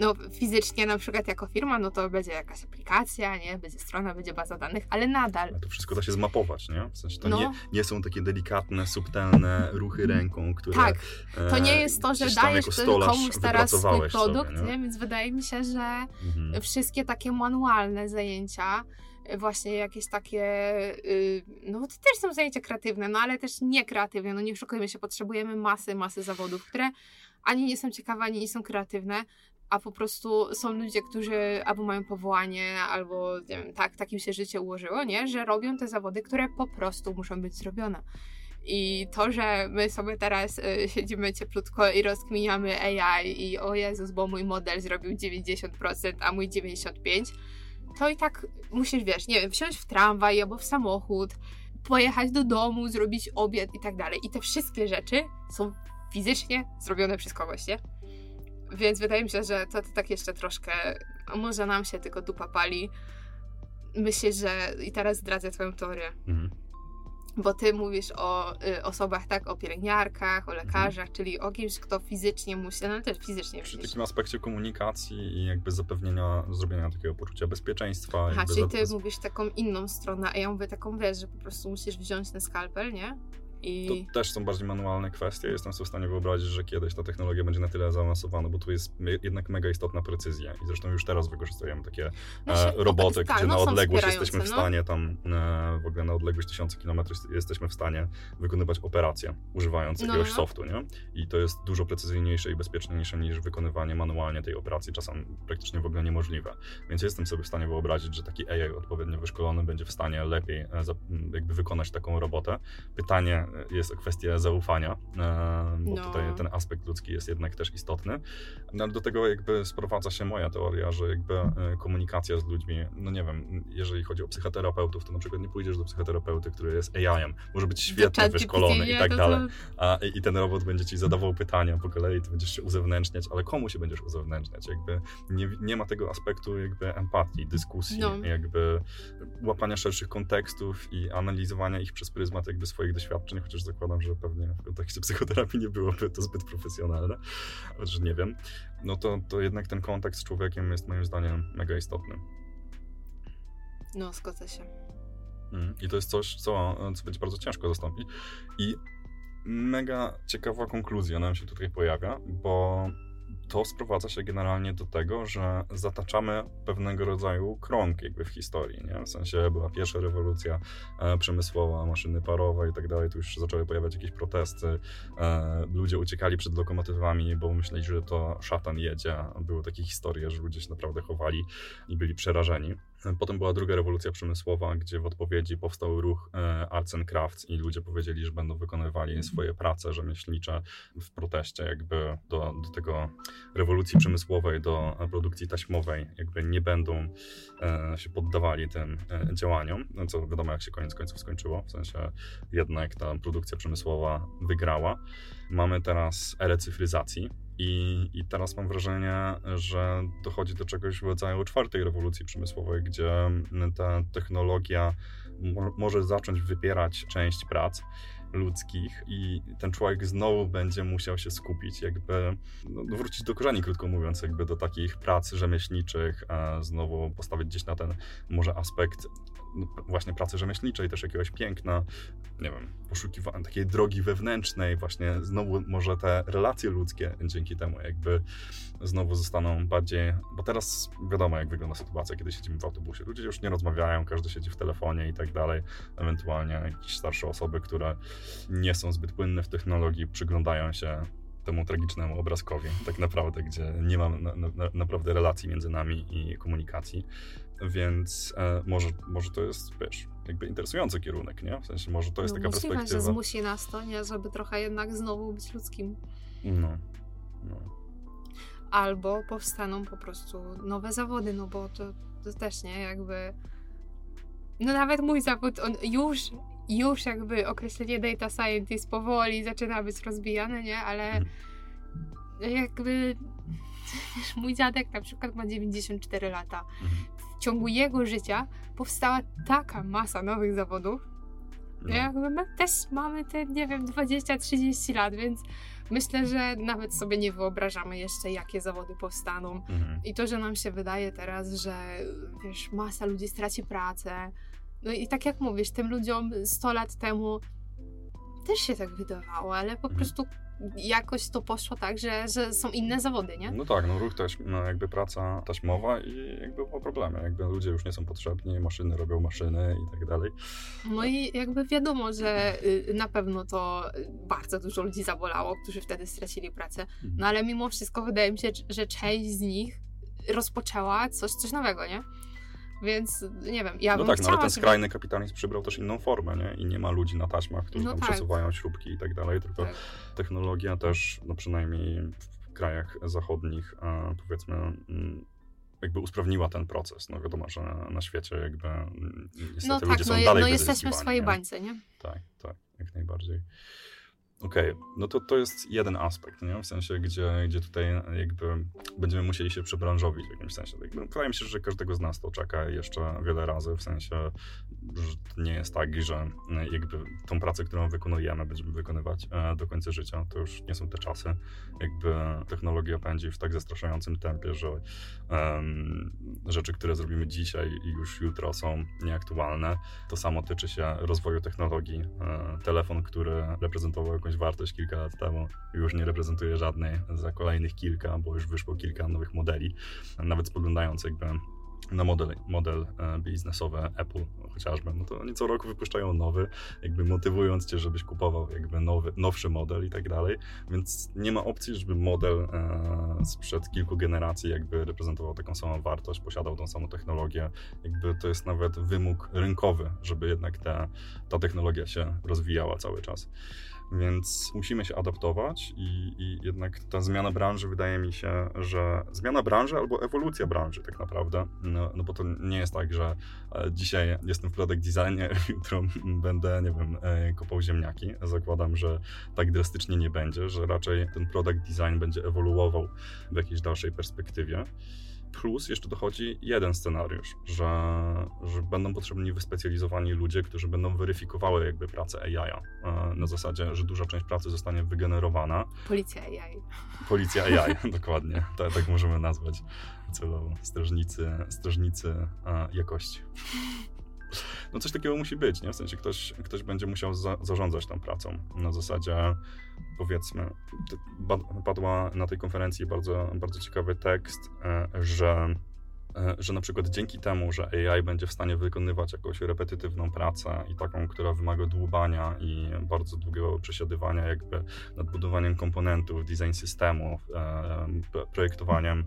Speaker 2: no fizycznie na przykład jako firma, no to będzie jakaś aplikacja, nie? Będzie strona, będzie baza danych, ale nadal.
Speaker 1: To wszystko da się zmapować, nie? W sensie to no. nie, nie są takie delikatne, subtelne ruchy ręką, które...
Speaker 2: Tak, to nie jest to, że dajesz komuś teraz swój produkt, sobie, nie? nie? Więc wydaje mi się, że mhm. wszystkie takie manualne zajęcia właśnie jakieś takie, y, no to też są zajęcia kreatywne, no ale też nie kreatywne, no nie oszukujmy się, potrzebujemy masy, masy zawodów, które ani nie są ciekawe, ani nie są kreatywne, a po prostu są ludzie, którzy albo mają powołanie, albo nie wiem, tak, tak im się życie ułożyło, nie? Że robią te zawody, które po prostu muszą być zrobione. I to, że my sobie teraz y, siedzimy cieplutko i rozkminiamy AI i o Jezus, bo mój model zrobił 90%, a mój 95%, to i tak musisz, wiesz, nie wiem, wsiąść w tramwaj albo w samochód, pojechać do domu, zrobić obiad i tak dalej. I te wszystkie rzeczy są fizycznie zrobione przez kogoś, nie? Więc wydaje mi się, że to, to tak jeszcze troszkę, może nam się tylko dupa pali. Myślę, że i teraz zdradzę twoją teorię. Mhm bo ty mówisz o y, osobach, tak, o pielęgniarkach, o lekarzach, mhm. czyli o kimś, kto fizycznie musi, no też fizycznie
Speaker 1: Przy takim aspekcie komunikacji i jakby zapewnienia, zrobienia takiego poczucia bezpieczeństwa.
Speaker 2: Aha, czyli ty mówisz taką inną stronę, a ja mówię taką, wiesz, że po prostu musisz wziąć ten skalpel, nie?
Speaker 1: I... To też są bardziej manualne kwestie. Jestem sobie w stanie wyobrazić, że kiedyś ta technologia będzie na tyle zaawansowana, bo tu jest jednak mega istotna precyzja. I zresztą już teraz wykorzystujemy takie no e, roboty, tak, gdzie no, na odległość jesteśmy w no. stanie tam e, w ogóle na odległość tysiące kilometrów jesteśmy w stanie wykonywać operacje, używając no, jakiegoś no. softu, nie? I to jest dużo precyzyjniejsze i bezpieczniejsze niż wykonywanie manualnie tej operacji, czasem praktycznie w ogóle niemożliwe. Więc jestem sobie w stanie wyobrazić, że taki AI odpowiednio wyszkolony będzie w stanie lepiej e, jakby wykonać taką robotę. Pytanie, jest kwestia zaufania, e, bo no. tutaj ten aspekt ludzki jest jednak też istotny. No, ale do tego jakby sprowadza się moja teoria, że jakby e, komunikacja z ludźmi, no nie wiem, jeżeli chodzi o psychoterapeutów, to na przykład nie pójdziesz do psychoterapeuty, który jest AI-em, może być świetnie wyszkolony i tak dalej, a, i ten robot będzie ci zadawał pytania po kolei, ty będziesz się uzewnętrzniać, ale komu się będziesz uzewnętrzniać? Jakby nie, nie ma tego aspektu jakby empatii, dyskusji, no. jakby łapania szerszych kontekstów i analizowania ich przez pryzmat jakby swoich doświadczeń, chociaż zakładam, że pewnie w kontekście psychoterapii nie byłoby to zbyt profesjonalne, że nie wiem, no to, to jednak ten kontakt z człowiekiem jest moim zdaniem mega istotny.
Speaker 2: No, zgodzę się.
Speaker 1: Mm, I to jest coś, co, co będzie bardzo ciężko zastąpić. I mega ciekawa konkluzja nam się tutaj pojawia, bo to sprowadza się generalnie do tego, że zataczamy pewnego rodzaju krąg jakby w historii, nie? W sensie była pierwsza rewolucja e, przemysłowa, maszyny parowe i tak dalej, tu już zaczęły pojawiać jakieś protesty, e, ludzie uciekali przed lokomotywami, bo myśleli, że to szatan jedzie. Były takie historie, że ludzie się naprawdę chowali i byli przerażeni. Potem była druga rewolucja przemysłowa, gdzie w odpowiedzi powstał ruch e, Arts and Crafts i ludzie powiedzieli, że będą wykonywali mhm. swoje prace rzemieślnicze w proteście jakby do, do tego rewolucji przemysłowej, do produkcji taśmowej, jakby nie będą e, się poddawali tym e, działaniom, no co wiadomo jak się koniec końców skończyło, w sensie jednak ta produkcja przemysłowa wygrała. Mamy teraz erę cyfryzacji, i, I teraz mam wrażenie, że dochodzi do czegoś w rodzaju czwartej rewolucji przemysłowej, gdzie ta technologia mo może zacząć wypierać część prac ludzkich i ten człowiek znowu będzie musiał się skupić, jakby no, wrócić do korzeni, krótko mówiąc, jakby do takich prac rzemieślniczych, a znowu postawić gdzieś na ten może aspekt właśnie pracy rzemieślniczej, też jakiegoś piękna, nie wiem, poszukiwania takiej drogi wewnętrznej, właśnie znowu może te relacje ludzkie dzięki temu jakby znowu zostaną bardziej, bo teraz wiadomo jak wygląda sytuacja, kiedy siedzimy w autobusie, ludzie już nie rozmawiają, każdy siedzi w telefonie i tak dalej, ewentualnie jakieś starsze osoby, które nie są zbyt płynne w technologii, przyglądają się temu tragicznemu obrazkowi, tak naprawdę, gdzie nie ma na, na, naprawdę relacji między nami i komunikacji. Więc e, może, może to jest, wiesz, jakby interesujący kierunek, nie? W sensie może to jest no, taka możliwe, perspektywa.
Speaker 2: że zmusi nas to, nie? Żeby trochę jednak znowu być ludzkim.
Speaker 1: No. no.
Speaker 2: Albo powstaną po prostu nowe zawody, no bo to, to też, nie? Jakby no nawet mój zawód, on już, już jakby określenie data scientist powoli zaczyna być rozbijane, nie? Ale mhm. jakby mój dziadek na przykład ma 94 lata. W ciągu jego życia powstała taka masa nowych zawodów. No. Jakby my też mamy te, nie wiem, 20-30 lat, więc myślę, że nawet sobie nie wyobrażamy jeszcze, jakie zawody powstaną. Mhm. I to, że nam się wydaje teraz, że wiesz, masa ludzi straci pracę. No i tak jak mówisz, tym ludziom 100 lat temu też się tak wydawało, ale po mhm. prostu jakoś to poszło tak, że, że są inne zawody, nie?
Speaker 1: No tak, no ruch taś, no jakby praca taśmowa i jakby po problemie, jakby ludzie już nie są potrzebni, maszyny robią maszyny i tak dalej.
Speaker 2: No i jakby wiadomo, że y, na pewno to bardzo dużo ludzi zabolało, którzy wtedy stracili pracę, mhm. no ale mimo wszystko wydaje mi się, że część z nich rozpoczęła coś, coś nowego, nie? Więc nie wiem, ja
Speaker 1: No
Speaker 2: bym
Speaker 1: tak, no ale ten
Speaker 2: żeby...
Speaker 1: skrajny kapitalizm przybrał też inną formę, nie? I nie ma ludzi na taśmach, którzy
Speaker 2: No
Speaker 1: tam
Speaker 2: tak.
Speaker 1: przesuwają śrubki i tak dalej, tylko
Speaker 2: Tak.
Speaker 1: technologia też, no przynajmniej w krajach zachodnich, e, powiedzmy, mm, jakby usprawniła ten proces. No wiadomo, że na świecie jakby mm, niestety
Speaker 2: No
Speaker 1: ludzie
Speaker 2: tak,
Speaker 1: są
Speaker 2: no,
Speaker 1: dalej
Speaker 2: no jesteśmy w swojej
Speaker 1: nie?
Speaker 2: bańce, nie?
Speaker 1: Tak, tak, jak najbardziej. Okej, no to to jest jeden aspekt, nie? W sensie, gdzie, gdzie tutaj jakby będziemy musieli się przebranżowić w jakimś sensie. Jakby, wydaje mi się, że każdego z nas to czeka jeszcze wiele razy, w sensie, że nie jest tak, że jakby tą pracę, którą wykonujemy, będziemy wykonywać e, do końca życia. To już nie są te czasy. Jakby technologia pędzi w tak zastraszającym tempie, że em, rzeczy, które zrobimy dzisiaj i już jutro są nieaktualne. To samo tyczy się rozwoju technologii. E, Telefon, który reprezentował jakąś wartość kilka lat temu, już nie reprezentuje żadnej za kolejnych kilka, bo już wyszło kilka nowych modeli. Nawet spoglądając jakby na model, model e, biznesowy Apple chociażby, no to oni co roku wypuszczają nowy, jakby motywując cię, żebyś kupował jakby nowy, nowszy model i tak dalej, więc nie ma opcji, żeby model e, sprzed kilku generacji jakby reprezentował taką samą wartość, posiadał tą samą technologię, jakby to jest nawet wymóg rynkowy, żeby jednak ta, ta technologia się rozwijała cały czas. Więc musimy się adaptować i, i jednak ta zmiana branży wydaje mi się, że zmiana branży albo ewolucja branży tak naprawdę, no, no bo to nie jest tak, że e, dzisiaj jestem w product designie, jutro będę, nie wiem, e, kopał ziemniaki. Zakładam, że tak drastycznie nie będzie, że raczej ten product design będzie ewoluował w jakiejś dalszej perspektywie. Plus jeszcze dochodzi jeden scenariusz, że, że będą potrzebni wyspecjalizowani ludzie, którzy będą weryfikowały jakby pracę AI. e, Na zasadzie, że duża część pracy zostanie wygenerowana.
Speaker 2: Policja AI.
Speaker 1: Policja AI, dokładnie. Tak, tak możemy nazwać celowo. Strażnicy, strażnicy e, jakości. No coś takiego musi być, nie? W sensie ktoś, ktoś będzie musiał za, zarządzać tą pracą. Na zasadzie, powiedzmy, padła na tej konferencji bardzo, bardzo ciekawy tekst, e, że że na przykład dzięki temu, że AI będzie w stanie wykonywać jakąś repetytywną pracę i taką, która wymaga dłubania i bardzo długiego przesiadywania jakby nad budowaniem komponentów, design systemów, e, projektowaniem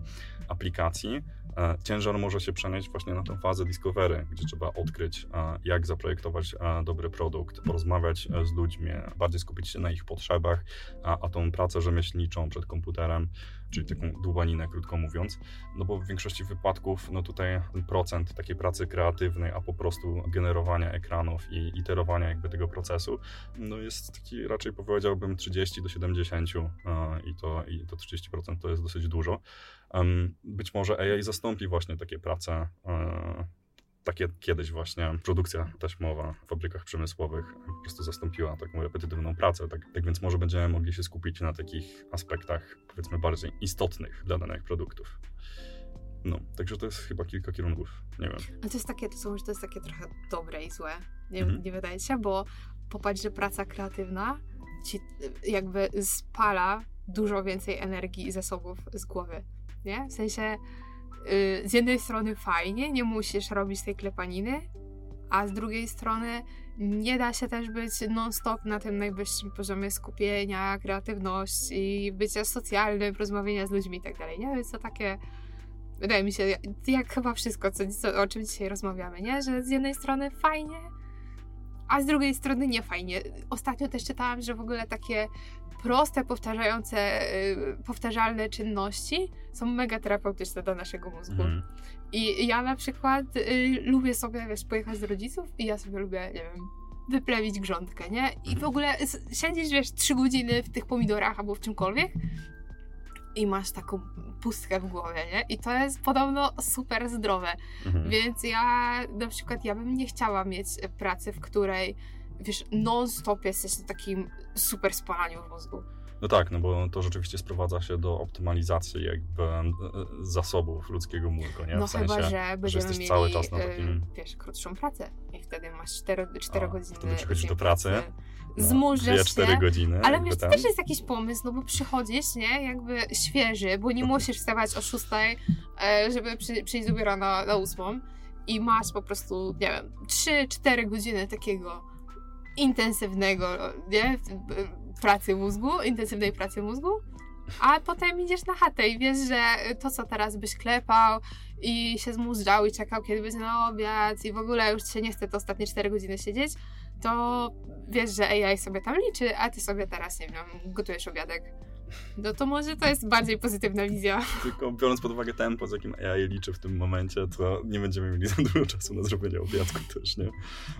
Speaker 1: aplikacji, e, ciężar może się przenieść właśnie na tę fazę discovery, gdzie trzeba odkryć, e, jak zaprojektować e, dobry produkt, porozmawiać e, z ludźmi, bardziej skupić się na ich potrzebach, a, a tą pracę rzemieślniczą przed komputerem, czyli taką dłubaninę, krótko mówiąc, no bo w większości wypadków, no tutaj procent takiej pracy kreatywnej, a po prostu generowania ekranów i iterowania jakby tego procesu, no jest taki raczej powiedziałbym 30 do 70 e, i to, i to 30% to jest dosyć dużo. Być może AI zastąpi właśnie takie prace, e, takie kiedyś właśnie produkcja taśmowa w fabrykach przemysłowych po prostu zastąpiła taką repetytywną pracę. Tak, tak więc może będziemy mogli się skupić na takich aspektach, powiedzmy, bardziej istotnych dla danych produktów. No, także to jest chyba kilka kierunków. Nie wiem.
Speaker 2: Ale to jest takie, to są, to jest takie trochę dobre i złe. Nie,
Speaker 1: Mhm.
Speaker 2: nie wydaje się, bo popatrz, że praca kreatywna ci jakby spala dużo więcej energii i zasobów z głowy, nie? W sensie z jednej strony fajnie, nie musisz robić tej klepaniny, a z drugiej strony nie da się też być non-stop na tym najwyższym poziomie skupienia, kreatywności, bycia socjalnym, rozmawiania z ludźmi i tak nie? Więc to takie wydaje mi się, jak- chyba wszystko, co, o czym dzisiaj rozmawiamy, nie? Że z jednej strony fajnie, a z drugiej strony nie fajnie. Ostatnio też czytałam, że w ogóle takie proste, powtarzające, y, powtarzalne czynności są mega terapeutyczne dla naszego mózgu.
Speaker 1: Mhm.
Speaker 2: I ja na przykład y, lubię sobie, wiesz, pojechać do rodziców i ja sobie lubię, nie wiem, wyplewić grządkę, nie? I w
Speaker 1: Mhm.
Speaker 2: ogóle s- siedzisz, wiesz, trzy godziny w tych pomidorach albo w czymkolwiek i masz taką pustkę w głowie, nie? I to jest podobno super zdrowe.
Speaker 1: Mhm.
Speaker 2: Więc ja na przykład, ja bym nie chciała mieć pracy, w której wiesz, non-stop jesteś na takim super spalaniu w mózgu.
Speaker 1: No tak, no bo to rzeczywiście sprowadza się do optymalizacji jakby e, zasobów ludzkiego mózgu, nie?
Speaker 2: No
Speaker 1: w sensie,
Speaker 2: chyba, że będziemy
Speaker 1: jesteś
Speaker 2: mieli,
Speaker 1: cały czas na
Speaker 2: e,
Speaker 1: takim...
Speaker 2: wiesz, krótszą pracę i wtedy masz 4, 4
Speaker 1: A,
Speaker 2: godziny.
Speaker 1: wtedy przychodzisz do pracy, No,
Speaker 2: Zmurzesz się.
Speaker 1: 2-4 godziny.
Speaker 2: Ale wiesz, to też jest jakiś pomysł, no bo przychodzisz, nie, jakby świeży, bo nie musisz wstawać o 6, e, żeby przy, przyjść do biura na, na 8 i masz po prostu, nie wiem, 3-4 godziny takiego intensywnego, nie, pracy mózgu, intensywnej pracy mózgu, a potem idziesz na chatę i wiesz, że to, co teraz byś klepał i się zmużdżał i czekał, kiedy będzie na obiad i w ogóle już się nie chce te ostatnie 4 godziny siedzieć, to wiesz, że AI sobie tam liczy, a ty sobie teraz, nie wiem, gotujesz obiadek. No to może to jest bardziej pozytywna wizja.
Speaker 1: Tylko biorąc pod uwagę tempo, z jakim AI liczy w tym momencie, to nie będziemy mieli za dużo czasu na zrobienie obiadku też, nie?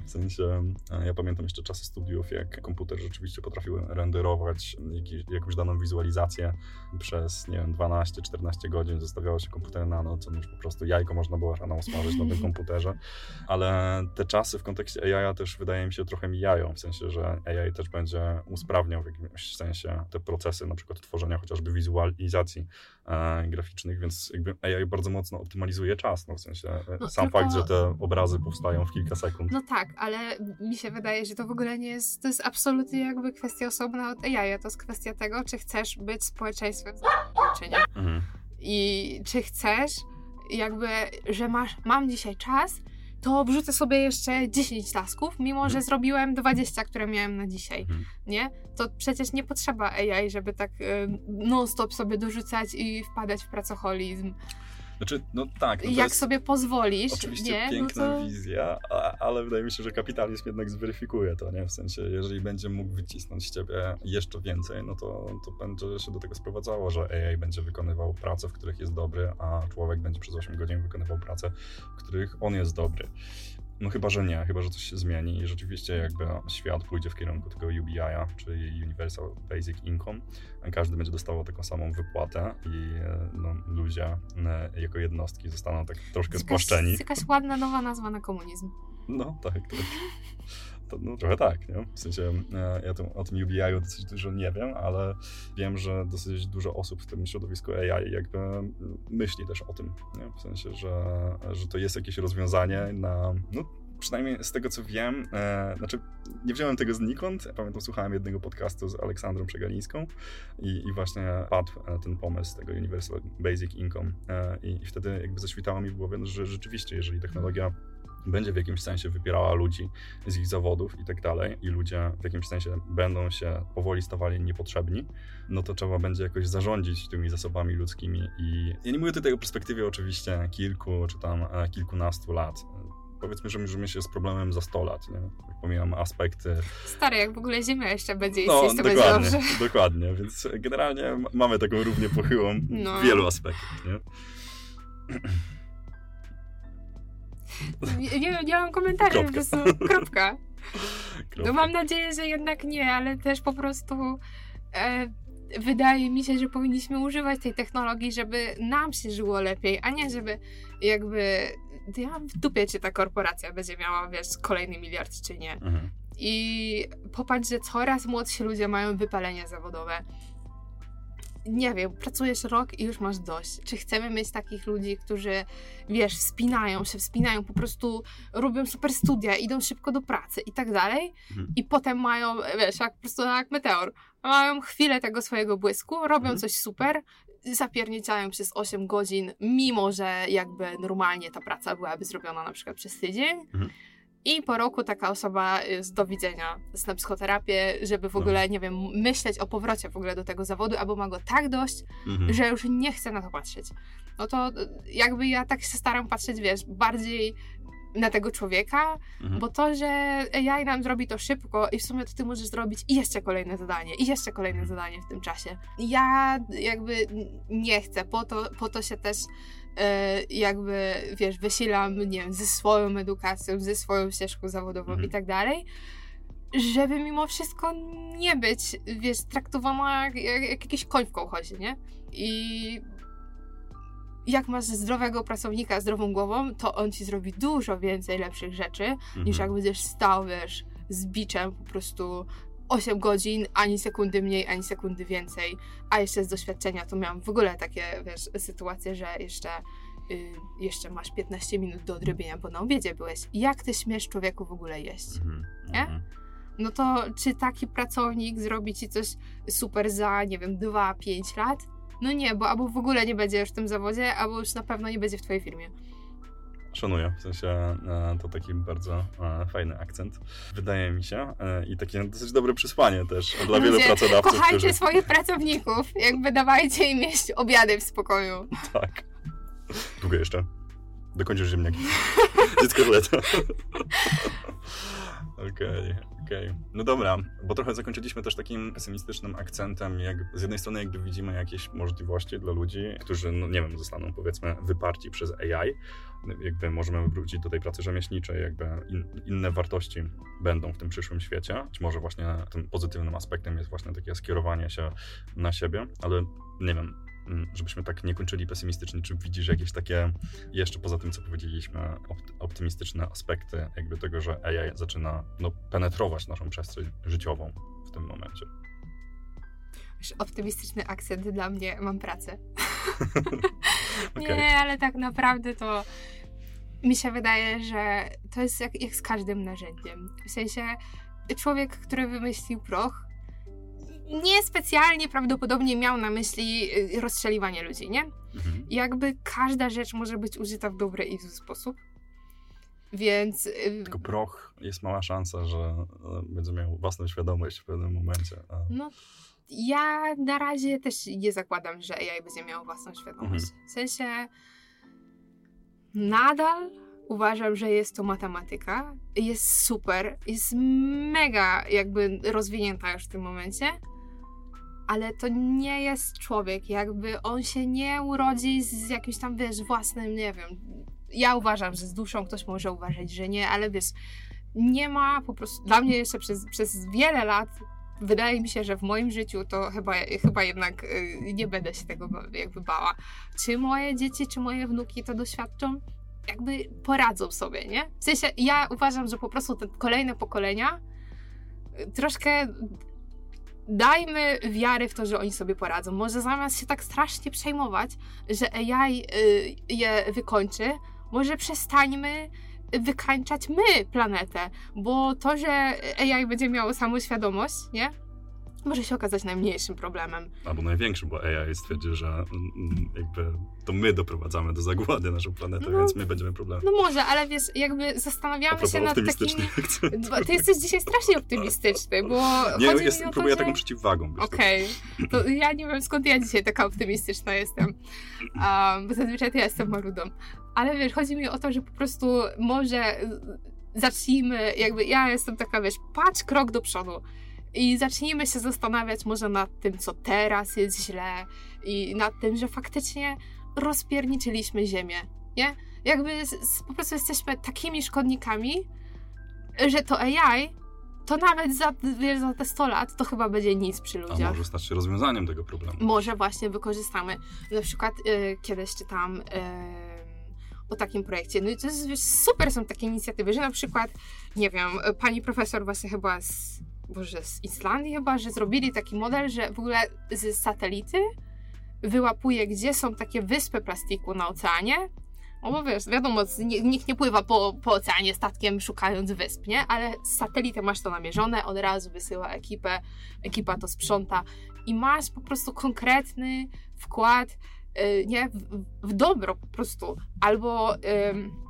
Speaker 1: W sensie, ja pamiętam jeszcze czasy studiów, jak komputer rzeczywiście potrafił renderować jakiś, jakąś daną wizualizację przez, nie wiem, 12-14 godzin, zostawiało się komputer na noc, on już po prostu jajko można było rano usmażyć na tym komputerze, ale te czasy w kontekście AI też wydaje mi się trochę mijają, w sensie, że AI też będzie usprawniał w jakimś sensie te procesy, na przykład tworzenia chociażby wizualizacji e, graficznych, więc jakby AI bardzo mocno optymalizuje czas, no w sensie e,
Speaker 2: No,
Speaker 1: sam
Speaker 2: tylko-
Speaker 1: fakt, że te obrazy powstają w kilka sekund.
Speaker 2: No tak, ale mi się wydaje, że to w ogóle nie jest, to jest absolutnie jakby kwestia osobna od AI, to jest kwestia tego, czy chcesz być społeczeństwem, czy nie.
Speaker 1: Mhm.
Speaker 2: I czy chcesz, jakby, że masz, mam dzisiaj czas, to wrzucę sobie jeszcze 10 tasków, mimo że
Speaker 1: Mhm.
Speaker 2: zrobiłem 20, które miałem na dzisiaj,
Speaker 1: Mhm.
Speaker 2: nie? To przecież nie potrzeba AI, żeby tak y, non-stop sobie dorzucać i wpadać w pracoholizm.
Speaker 1: Znaczy, no tak, no
Speaker 2: Jak
Speaker 1: jest
Speaker 2: sobie pozwolisz,
Speaker 1: oczywiście
Speaker 2: nie?
Speaker 1: piękna
Speaker 2: no to...
Speaker 1: wizja, a, ale wydaje mi się, że kapitalizm jednak zweryfikuje to, nie? W sensie, jeżeli będzie mógł wycisnąć z ciebie jeszcze więcej, no to, to będzie się do tego sprowadzało, że AI będzie wykonywał prace, w których jest dobry, a człowiek będzie przez 8 godzin wykonywał prace, w których on jest dobry. No chyba, że nie, chyba, że coś się zmieni i rzeczywiście jakby świat pójdzie w kierunku tego UBI-a, czyli Universal Basic Income. Każdy będzie dostawał taką samą wypłatę i e, no, ludzie e, jako jednostki zostaną tak troszkę spłaszczeni.
Speaker 2: jakaś ładna nowa nazwa na komunizm.
Speaker 1: No tak, tak. To, no, trochę tak, nie? W sensie e, ja o tym UBI-u dosyć dużo nie wiem, ale wiem, że dosyć dużo osób w tym środowisku AI jakby myśli też o tym, nie? W sensie, że, że to jest jakieś rozwiązanie na, no przynajmniej z tego co wiem, e, znaczy nie wziąłem tego znikąd, pamiętam słuchałem jednego podcastu z Aleksandrą Przegalińską i, i właśnie padł e, ten pomysł tego Universal Basic Income e, i, i wtedy jakby zaświtało mi w głowie, no, że rzeczywiście jeżeli technologia będzie w jakimś sensie wypierała ludzi z ich zawodów i tak dalej, i ludzie w jakimś sensie będą się powoli stawali niepotrzebni, no to trzeba będzie jakoś zarządzić tymi zasobami ludzkimi. I ja nie mówię tutaj o perspektywie oczywiście kilku czy tam e, kilkunastu lat. Powiedzmy, że mierzymy się z problemem za 100 lat, nie? Pomijam aspekty.
Speaker 2: Stary, jak w ogóle Ziemia jeszcze będzie
Speaker 1: No,
Speaker 2: istnieć, to będzie
Speaker 1: dokładnie,
Speaker 2: dobrze.
Speaker 1: dokładnie. Więc generalnie mamy taką równie pochyłą
Speaker 2: No.
Speaker 1: w wielu aspektach, nie?
Speaker 2: Nie, nie, nie mam komentarzy, po prostu kropka. No mam nadzieję, że jednak nie, ale też po prostu e, wydaje mi się, że powinniśmy używać tej technologii, żeby nam się żyło lepiej, a nie żeby jakby ja w dupie, czy ta korporacja będzie miała, wiesz, kolejny miliard, czy nie.
Speaker 1: Mhm.
Speaker 2: I popatrz, że coraz młodsi ludzie mają wypalenie zawodowe. Nie wiem, pracujesz rok i już masz dość. Czy chcemy mieć takich ludzi, którzy, wiesz, wspinają się, wspinają, po prostu robią super studia, idą szybko do pracy i tak dalej,
Speaker 1: Mhm.
Speaker 2: i potem mają, wiesz, jak po prostu jak meteor, mają chwilę tego swojego błysku, robią
Speaker 1: Mhm.
Speaker 2: coś super, zapierniczają przez 8 godzin, mimo że jakby normalnie ta praca byłaby zrobiona na przykład przez tydzień.
Speaker 1: Mhm.
Speaker 2: I po roku taka osoba jest do widzenia, jest na psychoterapię, żeby w
Speaker 1: No.
Speaker 2: ogóle, nie wiem, myśleć o powrocie w ogóle do tego zawodu, albo ma go tak dość,
Speaker 1: Mhm.
Speaker 2: że już nie chce na to patrzeć. No to y, jakby ja tak się staram patrzeć, wiesz, bardziej na tego człowieka,
Speaker 1: Mhm.
Speaker 2: bo to, że AI nam zrobi to szybko i w sumie to ty możesz zrobić i jeszcze kolejne zadanie, i jeszcze kolejne
Speaker 1: Mhm.
Speaker 2: zadanie w tym czasie. Ja jakby nie chcę, po to, po to się też jakby, wiesz, wysilam, nie wiem, ze swoją edukacją, ze swoją ścieżką zawodową
Speaker 1: Mhm.
Speaker 2: i tak dalej, żeby mimo wszystko nie być, wiesz, traktowana jak, jak, jak jakiś koń w kołchozie, nie? I jak masz zdrowego pracownika, zdrową głową, to on ci zrobi dużo więcej lepszych rzeczy, niż
Speaker 1: Mhm.
Speaker 2: jak będziesz stał, wiesz, z biczem po prostu 8 godzin, ani sekundy mniej, ani sekundy więcej, a jeszcze z doświadczenia to miałam w ogóle takie, wiesz, sytuacje, że jeszcze, y, jeszcze masz 15 minut do odrobienia, bo na obiedzie byłeś. Jak ty śmiesz człowieku w ogóle jeść?
Speaker 1: Mhm,
Speaker 2: Nie?
Speaker 1: mhm.
Speaker 2: No to czy taki pracownik zrobi ci coś super za, nie wiem, 2-5 lat? No nie, bo albo w ogóle nie będzie już w tym zawodzie, albo już na pewno nie będzie w twojej firmie.
Speaker 1: Szanuję, w sensie e, to taki bardzo e, fajny akcent, wydaje mi się, e, i takie dosyć dobre przesłanie też dla wielu
Speaker 2: Ludzie,
Speaker 1: pracodawców,
Speaker 2: Kochajcie
Speaker 1: którzy...
Speaker 2: swoich pracowników, jakby dawajcie im jeść obiady w spokoju.
Speaker 1: Tak. Długo jeszcze. Dokończysz ziemniaki. Dziecko lata. Okej, okej. No dobra, bo trochę zakończyliśmy też takim pesymistycznym akcentem, jak z jednej strony jakby widzimy jakieś możliwości dla ludzi, którzy, no nie wiem, zostaną powiedzmy wyparci przez AI, jakby możemy wrócić do tej pracy rzemieślniczej, jakby in, inne wartości będą w tym przyszłym świecie. Być może właśnie tym pozytywnym aspektem jest właśnie takie skierowanie się na siebie, ale nie wiem, mm, żebyśmy tak nie kończyli pesymistycznie, czy widzisz jakieś takie, jeszcze poza tym, co powiedzieliśmy, opt- optymistyczne aspekty jakby tego, że AI zaczyna no, penetrować naszą przestrzeń życiową w tym momencie.
Speaker 2: Optymistyczny akcent dla mnie, mam pracę.
Speaker 1: Okej.
Speaker 2: Nie, ale tak naprawdę to mi się wydaje, że to jest jak, jak z każdym narzędziem. W sensie człowiek, który wymyślił proch, niespecjalnie prawdopodobnie miał na myśli y, rozstrzeliwanie ludzi, nie?
Speaker 1: Mhm.
Speaker 2: Jakby każda rzecz może być użyta w dobry i zły sposób. Więc y,
Speaker 1: Tylko proch, jest mała szansa, że e, będzie miał własną świadomość w pewnym momencie. A...
Speaker 2: No, ja na razie też nie zakładam, że AI będzie miał własną świadomość. W sensie nadal uważam, że jest to matematyka. Jest super, jest mega jakby rozwinięta już w tym momencie. Ale to nie jest człowiek, jakby on się nie urodzi z jakimś tam, wiesz, własnym, nie wiem. Ja uważam, że z duszą ktoś może uważać, że nie, ale wiesz, nie ma po prostu, dla mnie jeszcze przez, przez wiele lat wydaje mi się, że w moim życiu to chyba, chyba jednak y, nie będę się tego jakby bała. Czy moje dzieci, czy moje wnuki to doświadczą? Jakby poradzą sobie, nie? W sensie ja uważam, że po prostu te kolejne pokolenia y, troszkę dajmy wiary w to, że oni sobie poradzą. Może zamiast się tak strasznie przejmować, że AI y, je wykończy, może przestańmy wykańczać my planetę, bo to, że AI będzie miało samoświadomość, nie? Może się okazać najmniejszym problemem.
Speaker 1: Albo największy, bo AI stwierdzi, że mm, jakby to my doprowadzamy do zagłady naszą planetę,
Speaker 2: No.
Speaker 1: więc my będziemy problemem.
Speaker 2: No może, ale wiesz, jakby zastanawiamy się nad takimi... Ty jesteś dzisiaj strasznie optymistyczny, bo
Speaker 1: Nie,
Speaker 2: chodzi
Speaker 1: jest,
Speaker 2: mi o to,
Speaker 1: próbuję
Speaker 2: że...
Speaker 1: taką przeciwwagą być.
Speaker 2: Okej, to ja nie wiem skąd ja dzisiaj taka optymistyczna jestem, um, bo zazwyczaj to ja jestem marudą. Ale wiesz, chodzi mi o to, że po prostu może y, zacznijmy, jakby ja jestem taka, wiesz, patrz krok do przodu i zacznijmy się zastanawiać może nad tym, co teraz jest źle i nad tym, że faktycznie rozpierniczyliśmy ziemię, nie? Jakby z, po prostu jesteśmy takimi szkodnikami, że to AI to nawet za, wiesz, za te 100 lat to chyba będzie nic przy
Speaker 1: A
Speaker 2: ludziach.
Speaker 1: może stać się rozwiązaniem tego problemu.
Speaker 2: Może właśnie wykorzystamy. Na przykład y, kiedyś czytam y, o takim projekcie. No i to jest wiesz, super są takie inicjatywy, że na przykład, nie wiem, pani profesor właśnie chyba z, Boże, z Islandii chyba, że zrobili taki model, że w ogóle z satelity wyłapuje, gdzie są takie wyspy plastiku na oceanie. No bo wiesz, wiadomo, nikt nie pływa po, po oceanie statkiem szukając wysp, nie? Ale z satelitem masz to namierzone, od razu wysyła ekipę, ekipa to sprząta i masz po prostu konkretny wkład, y, nie? W, w dobro po prostu. Albo ym,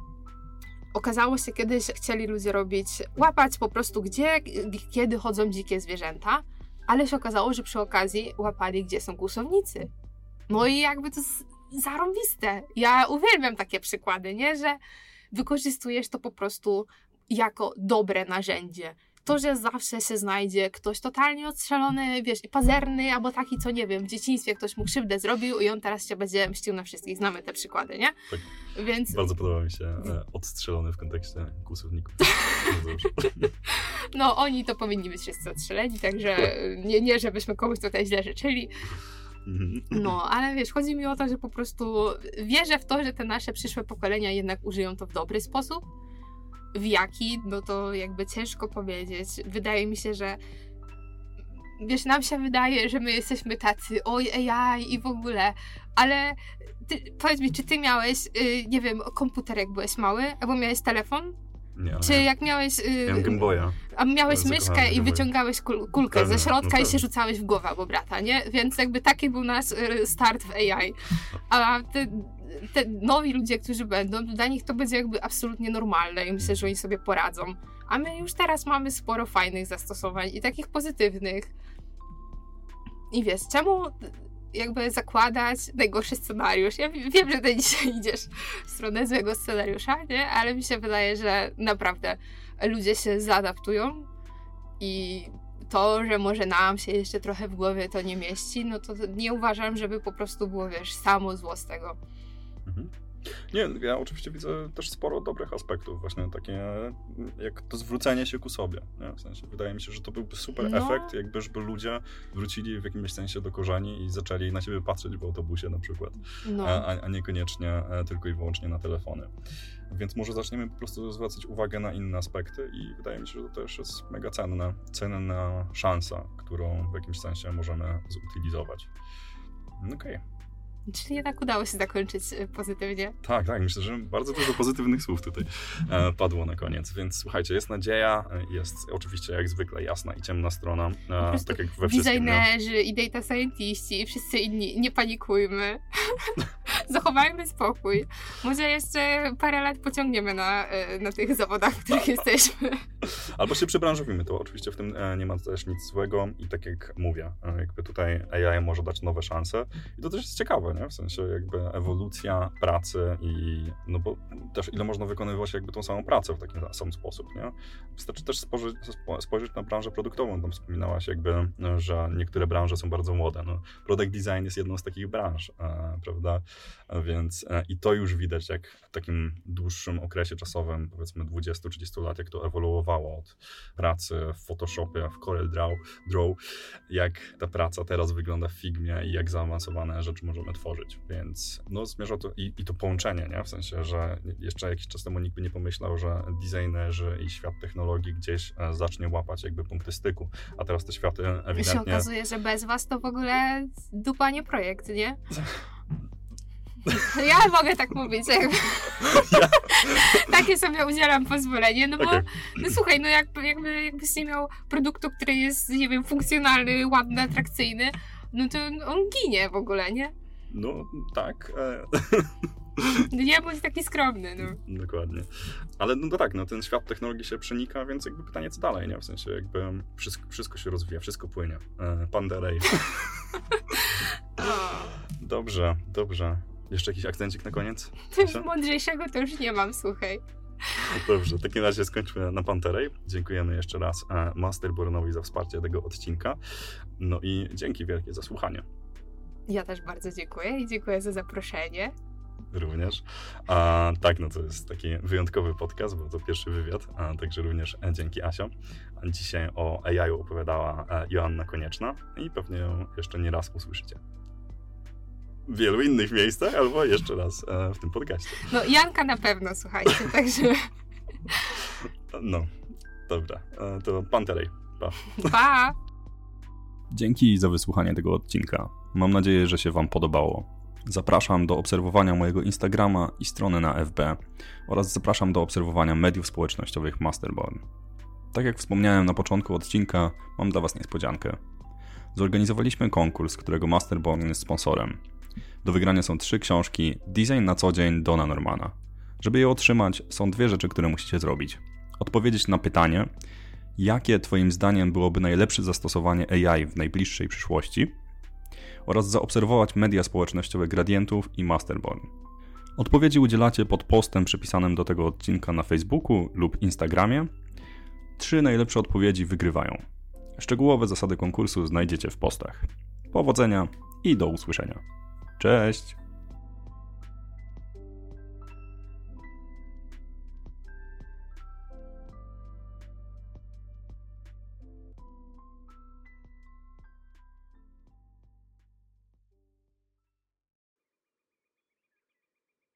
Speaker 2: okazało się kiedyś, chcieli ludzie robić, łapać po prostu gdzie, kiedy chodzą dzikie zwierzęta, ale się okazało, że przy okazji łapali, gdzie są kłusownicy. No i jakby to zarąbiste. Ja uwielbiam takie przykłady, nie? Że wykorzystujesz to po prostu jako dobre narzędzie. To, że zawsze się znajdzie ktoś totalnie odstrzelony, wiesz, i pazerny, albo taki, co nie wiem, w dzieciństwie ktoś mu krzywdę zrobił i on teraz się będzie mścił na wszystkich. Znamy te przykłady, nie?
Speaker 1: Tak.
Speaker 2: Więc
Speaker 1: Bardzo podoba mi się e, odstrzelony w kontekście kłusowników.
Speaker 2: No, oni to powinni być wszyscy odstrzeleni, także nie, nie żebyśmy komuś tutaj źle życzyli.
Speaker 1: Mhm.
Speaker 2: No, ale wiesz, chodzi mi o to, że po prostu wierzę w to, że te nasze przyszłe pokolenia jednak użyją to w dobry sposób. W jaki, no to jakby ciężko powiedzieć. Wydaje mi się, że wiesz, nam się wydaje, że my jesteśmy tacy, oj AI i w ogóle, ale ty, powiedz mi, czy ty miałeś, y, nie wiem, komputer jak byłeś mały, albo miałeś telefon?
Speaker 1: Nie,
Speaker 2: Czy jak miałeś. Yy,
Speaker 1: Miałem Game Boya.
Speaker 2: A miałeś myszkę i wyciągałeś kul kulkę
Speaker 1: Pewnie,
Speaker 2: ze środka
Speaker 1: no
Speaker 2: i się
Speaker 1: pewnie.
Speaker 2: rzucałeś w głowę albo brata, nie? Więc jakby taki był nasz y, start w AI. A te, te nowi ludzie, którzy będą, dla nich to będzie jakby absolutnie normalne i myślę, że oni sobie poradzą. A my już teraz mamy sporo fajnych zastosowań i takich pozytywnych. I wiesz, czemu jakby zakładać najgorszy scenariusz? Ja wi- wiem, że ty dzisiaj idziesz w stronę złego scenariusza, nie? Ale mi się wydaje, że naprawdę ludzie się zaadaptują i to, że może nam się jeszcze trochę w głowie to nie mieści, no to nie uważam, żeby po prostu było, wiesz, samo zło z tego.
Speaker 1: Mhm. Nie, ja oczywiście widzę też sporo dobrych aspektów, właśnie takie jak to zwrócenie się ku sobie. Nie? W sensie, wydaje mi się, że to byłby super
Speaker 2: No.
Speaker 1: efekt, jakby żeby ludzie wrócili w jakimś sensie do korzeni i zaczęli na siebie patrzeć w autobusie na przykład,
Speaker 2: No.
Speaker 1: a, a- niekoniecznie e, tylko i wyłącznie na telefony. Więc może zaczniemy po prostu zwracać uwagę na inne aspekty i wydaje mi się, że to też jest mega cenne, cenna szansa, którą w jakimś sensie możemy zutylizować. Okej.
Speaker 2: Czyli jednak udało się zakończyć y, pozytywnie.
Speaker 1: Tak, tak, myślę, że bardzo dużo pozytywnych słów tutaj e, padło na koniec, więc słuchajcie, jest nadzieja, e, jest oczywiście jak zwykle jasna i ciemna strona, e, tak jak we wszystkim. nie?
Speaker 2: Designerzy i data scientiści i wszyscy inni, nie panikujmy. Zachowajmy spokój. Może jeszcze parę lat pociągniemy na, na tych zawodach, w których jesteśmy.
Speaker 1: Albo się przebranżowimy, to oczywiście w tym e, nie ma też nic złego i tak jak mówię, e, jakby tutaj AI może dać nowe szanse i to też jest ciekawe, nie? W sensie jakby ewolucja pracy i no bo też ile można wykonywać jakby tą samą pracę w taki sam sposób, nie? Wystarczy też spojrzeć, spo- spojrzeć na branżę produktową, tam wspominałaś jakby, e, że niektóre branże są bardzo młode, no product design jest jedną z takich branż, e, prawda? A Więc e, i to już widać, jak w takim dłuższym okresie czasowym, powiedzmy 20-30 lat, jak to ewoluowało od pracy w Photoshopie, w Corel Draw, Draw, jak ta praca teraz wygląda w Figmie i jak zaawansowane rzeczy możemy tworzyć. Więc no, zmierza to i, i to połączenie, nie? w sensie, że jeszcze jakiś czas temu nikt by nie pomyślał, że designerzy i świat technologii gdzieś e, zacznie łapać jakby punkty styku, a teraz te światy
Speaker 2: I się
Speaker 1: ewidentnie...
Speaker 2: okazuje, że bez was to w ogóle dupa nie projekt, nie? Ja mogę tak mówić, jakby. Takie sobie udzielam pozwolenie, no bo
Speaker 1: Okej.
Speaker 2: no słuchaj, no jakby, jakby, jakbyś nie miał produktu, który jest, nie wiem, funkcjonalny, ładny, atrakcyjny, no to on ginie w ogóle, nie?
Speaker 1: No tak, e,
Speaker 2: Nie bądź taki skromny, no.
Speaker 1: Dokładnie. Ale no to tak, no ten świat technologii się przenika, więc jakby pytanie, co dalej, nie? W sensie jakby wszystko, wszystko się rozwija, wszystko płynie. E, Panderej. Dobrze, dobrze. Jeszcze jakiś akcencik na koniec?
Speaker 2: Coś mądrzejszego to już nie mam, słuchaj.
Speaker 1: Dobrze, w takim razie skończmy na Panterej. Dziękujemy jeszcze raz e, Masterbornowi za wsparcie tego odcinka. No i dzięki wielkie za słuchanie
Speaker 2: Ja też bardzo dziękuję i dziękuję za zaproszenie.
Speaker 1: również. A, tak, no to jest taki wyjątkowy podcast, bo to pierwszy wywiad, a także również e, dzięki Asia. A Dzisiaj o AI opowiadała e, Joanna Konieczna i pewnie ją jeszcze nie raz usłyszycie. W wielu innych miejscach, albo jeszcze raz e, w tym podcaście.
Speaker 2: No, Janka na pewno, słuchajcie, także
Speaker 1: No, dobra, e, to Panterej. Pa.
Speaker 2: pa!
Speaker 1: Dzięki za wysłuchanie tego odcinka. Mam nadzieję, że się Wam podobało. Zapraszam do obserwowania mojego Instagrama i strony na FB oraz zapraszam do obserwowania mediów społecznościowych Masterborn. Tak jak wspomniałem na początku odcinka, mam dla Was niespodziankę. Zorganizowaliśmy konkurs, którego Masterborn jest sponsorem. Do wygrania są trzy książki Design na co dzień Dona Normana. Żeby je otrzymać, są dwie rzeczy, które musicie zrobić. Odpowiedzieć na pytanie, jakie Twoim zdaniem byłoby najlepsze zastosowanie AI w najbliższej przyszłości oraz zaobserwować media społecznościowe Gradientów i Masterborn. Odpowiedzi udzielacie pod postem przypisanym do tego odcinka na Facebooku lub Instagramie. Trzy najlepsze odpowiedzi wygrywają. Szczegółowe zasady konkursu znajdziecie w postach. Powodzenia i do usłyszenia. Cześć!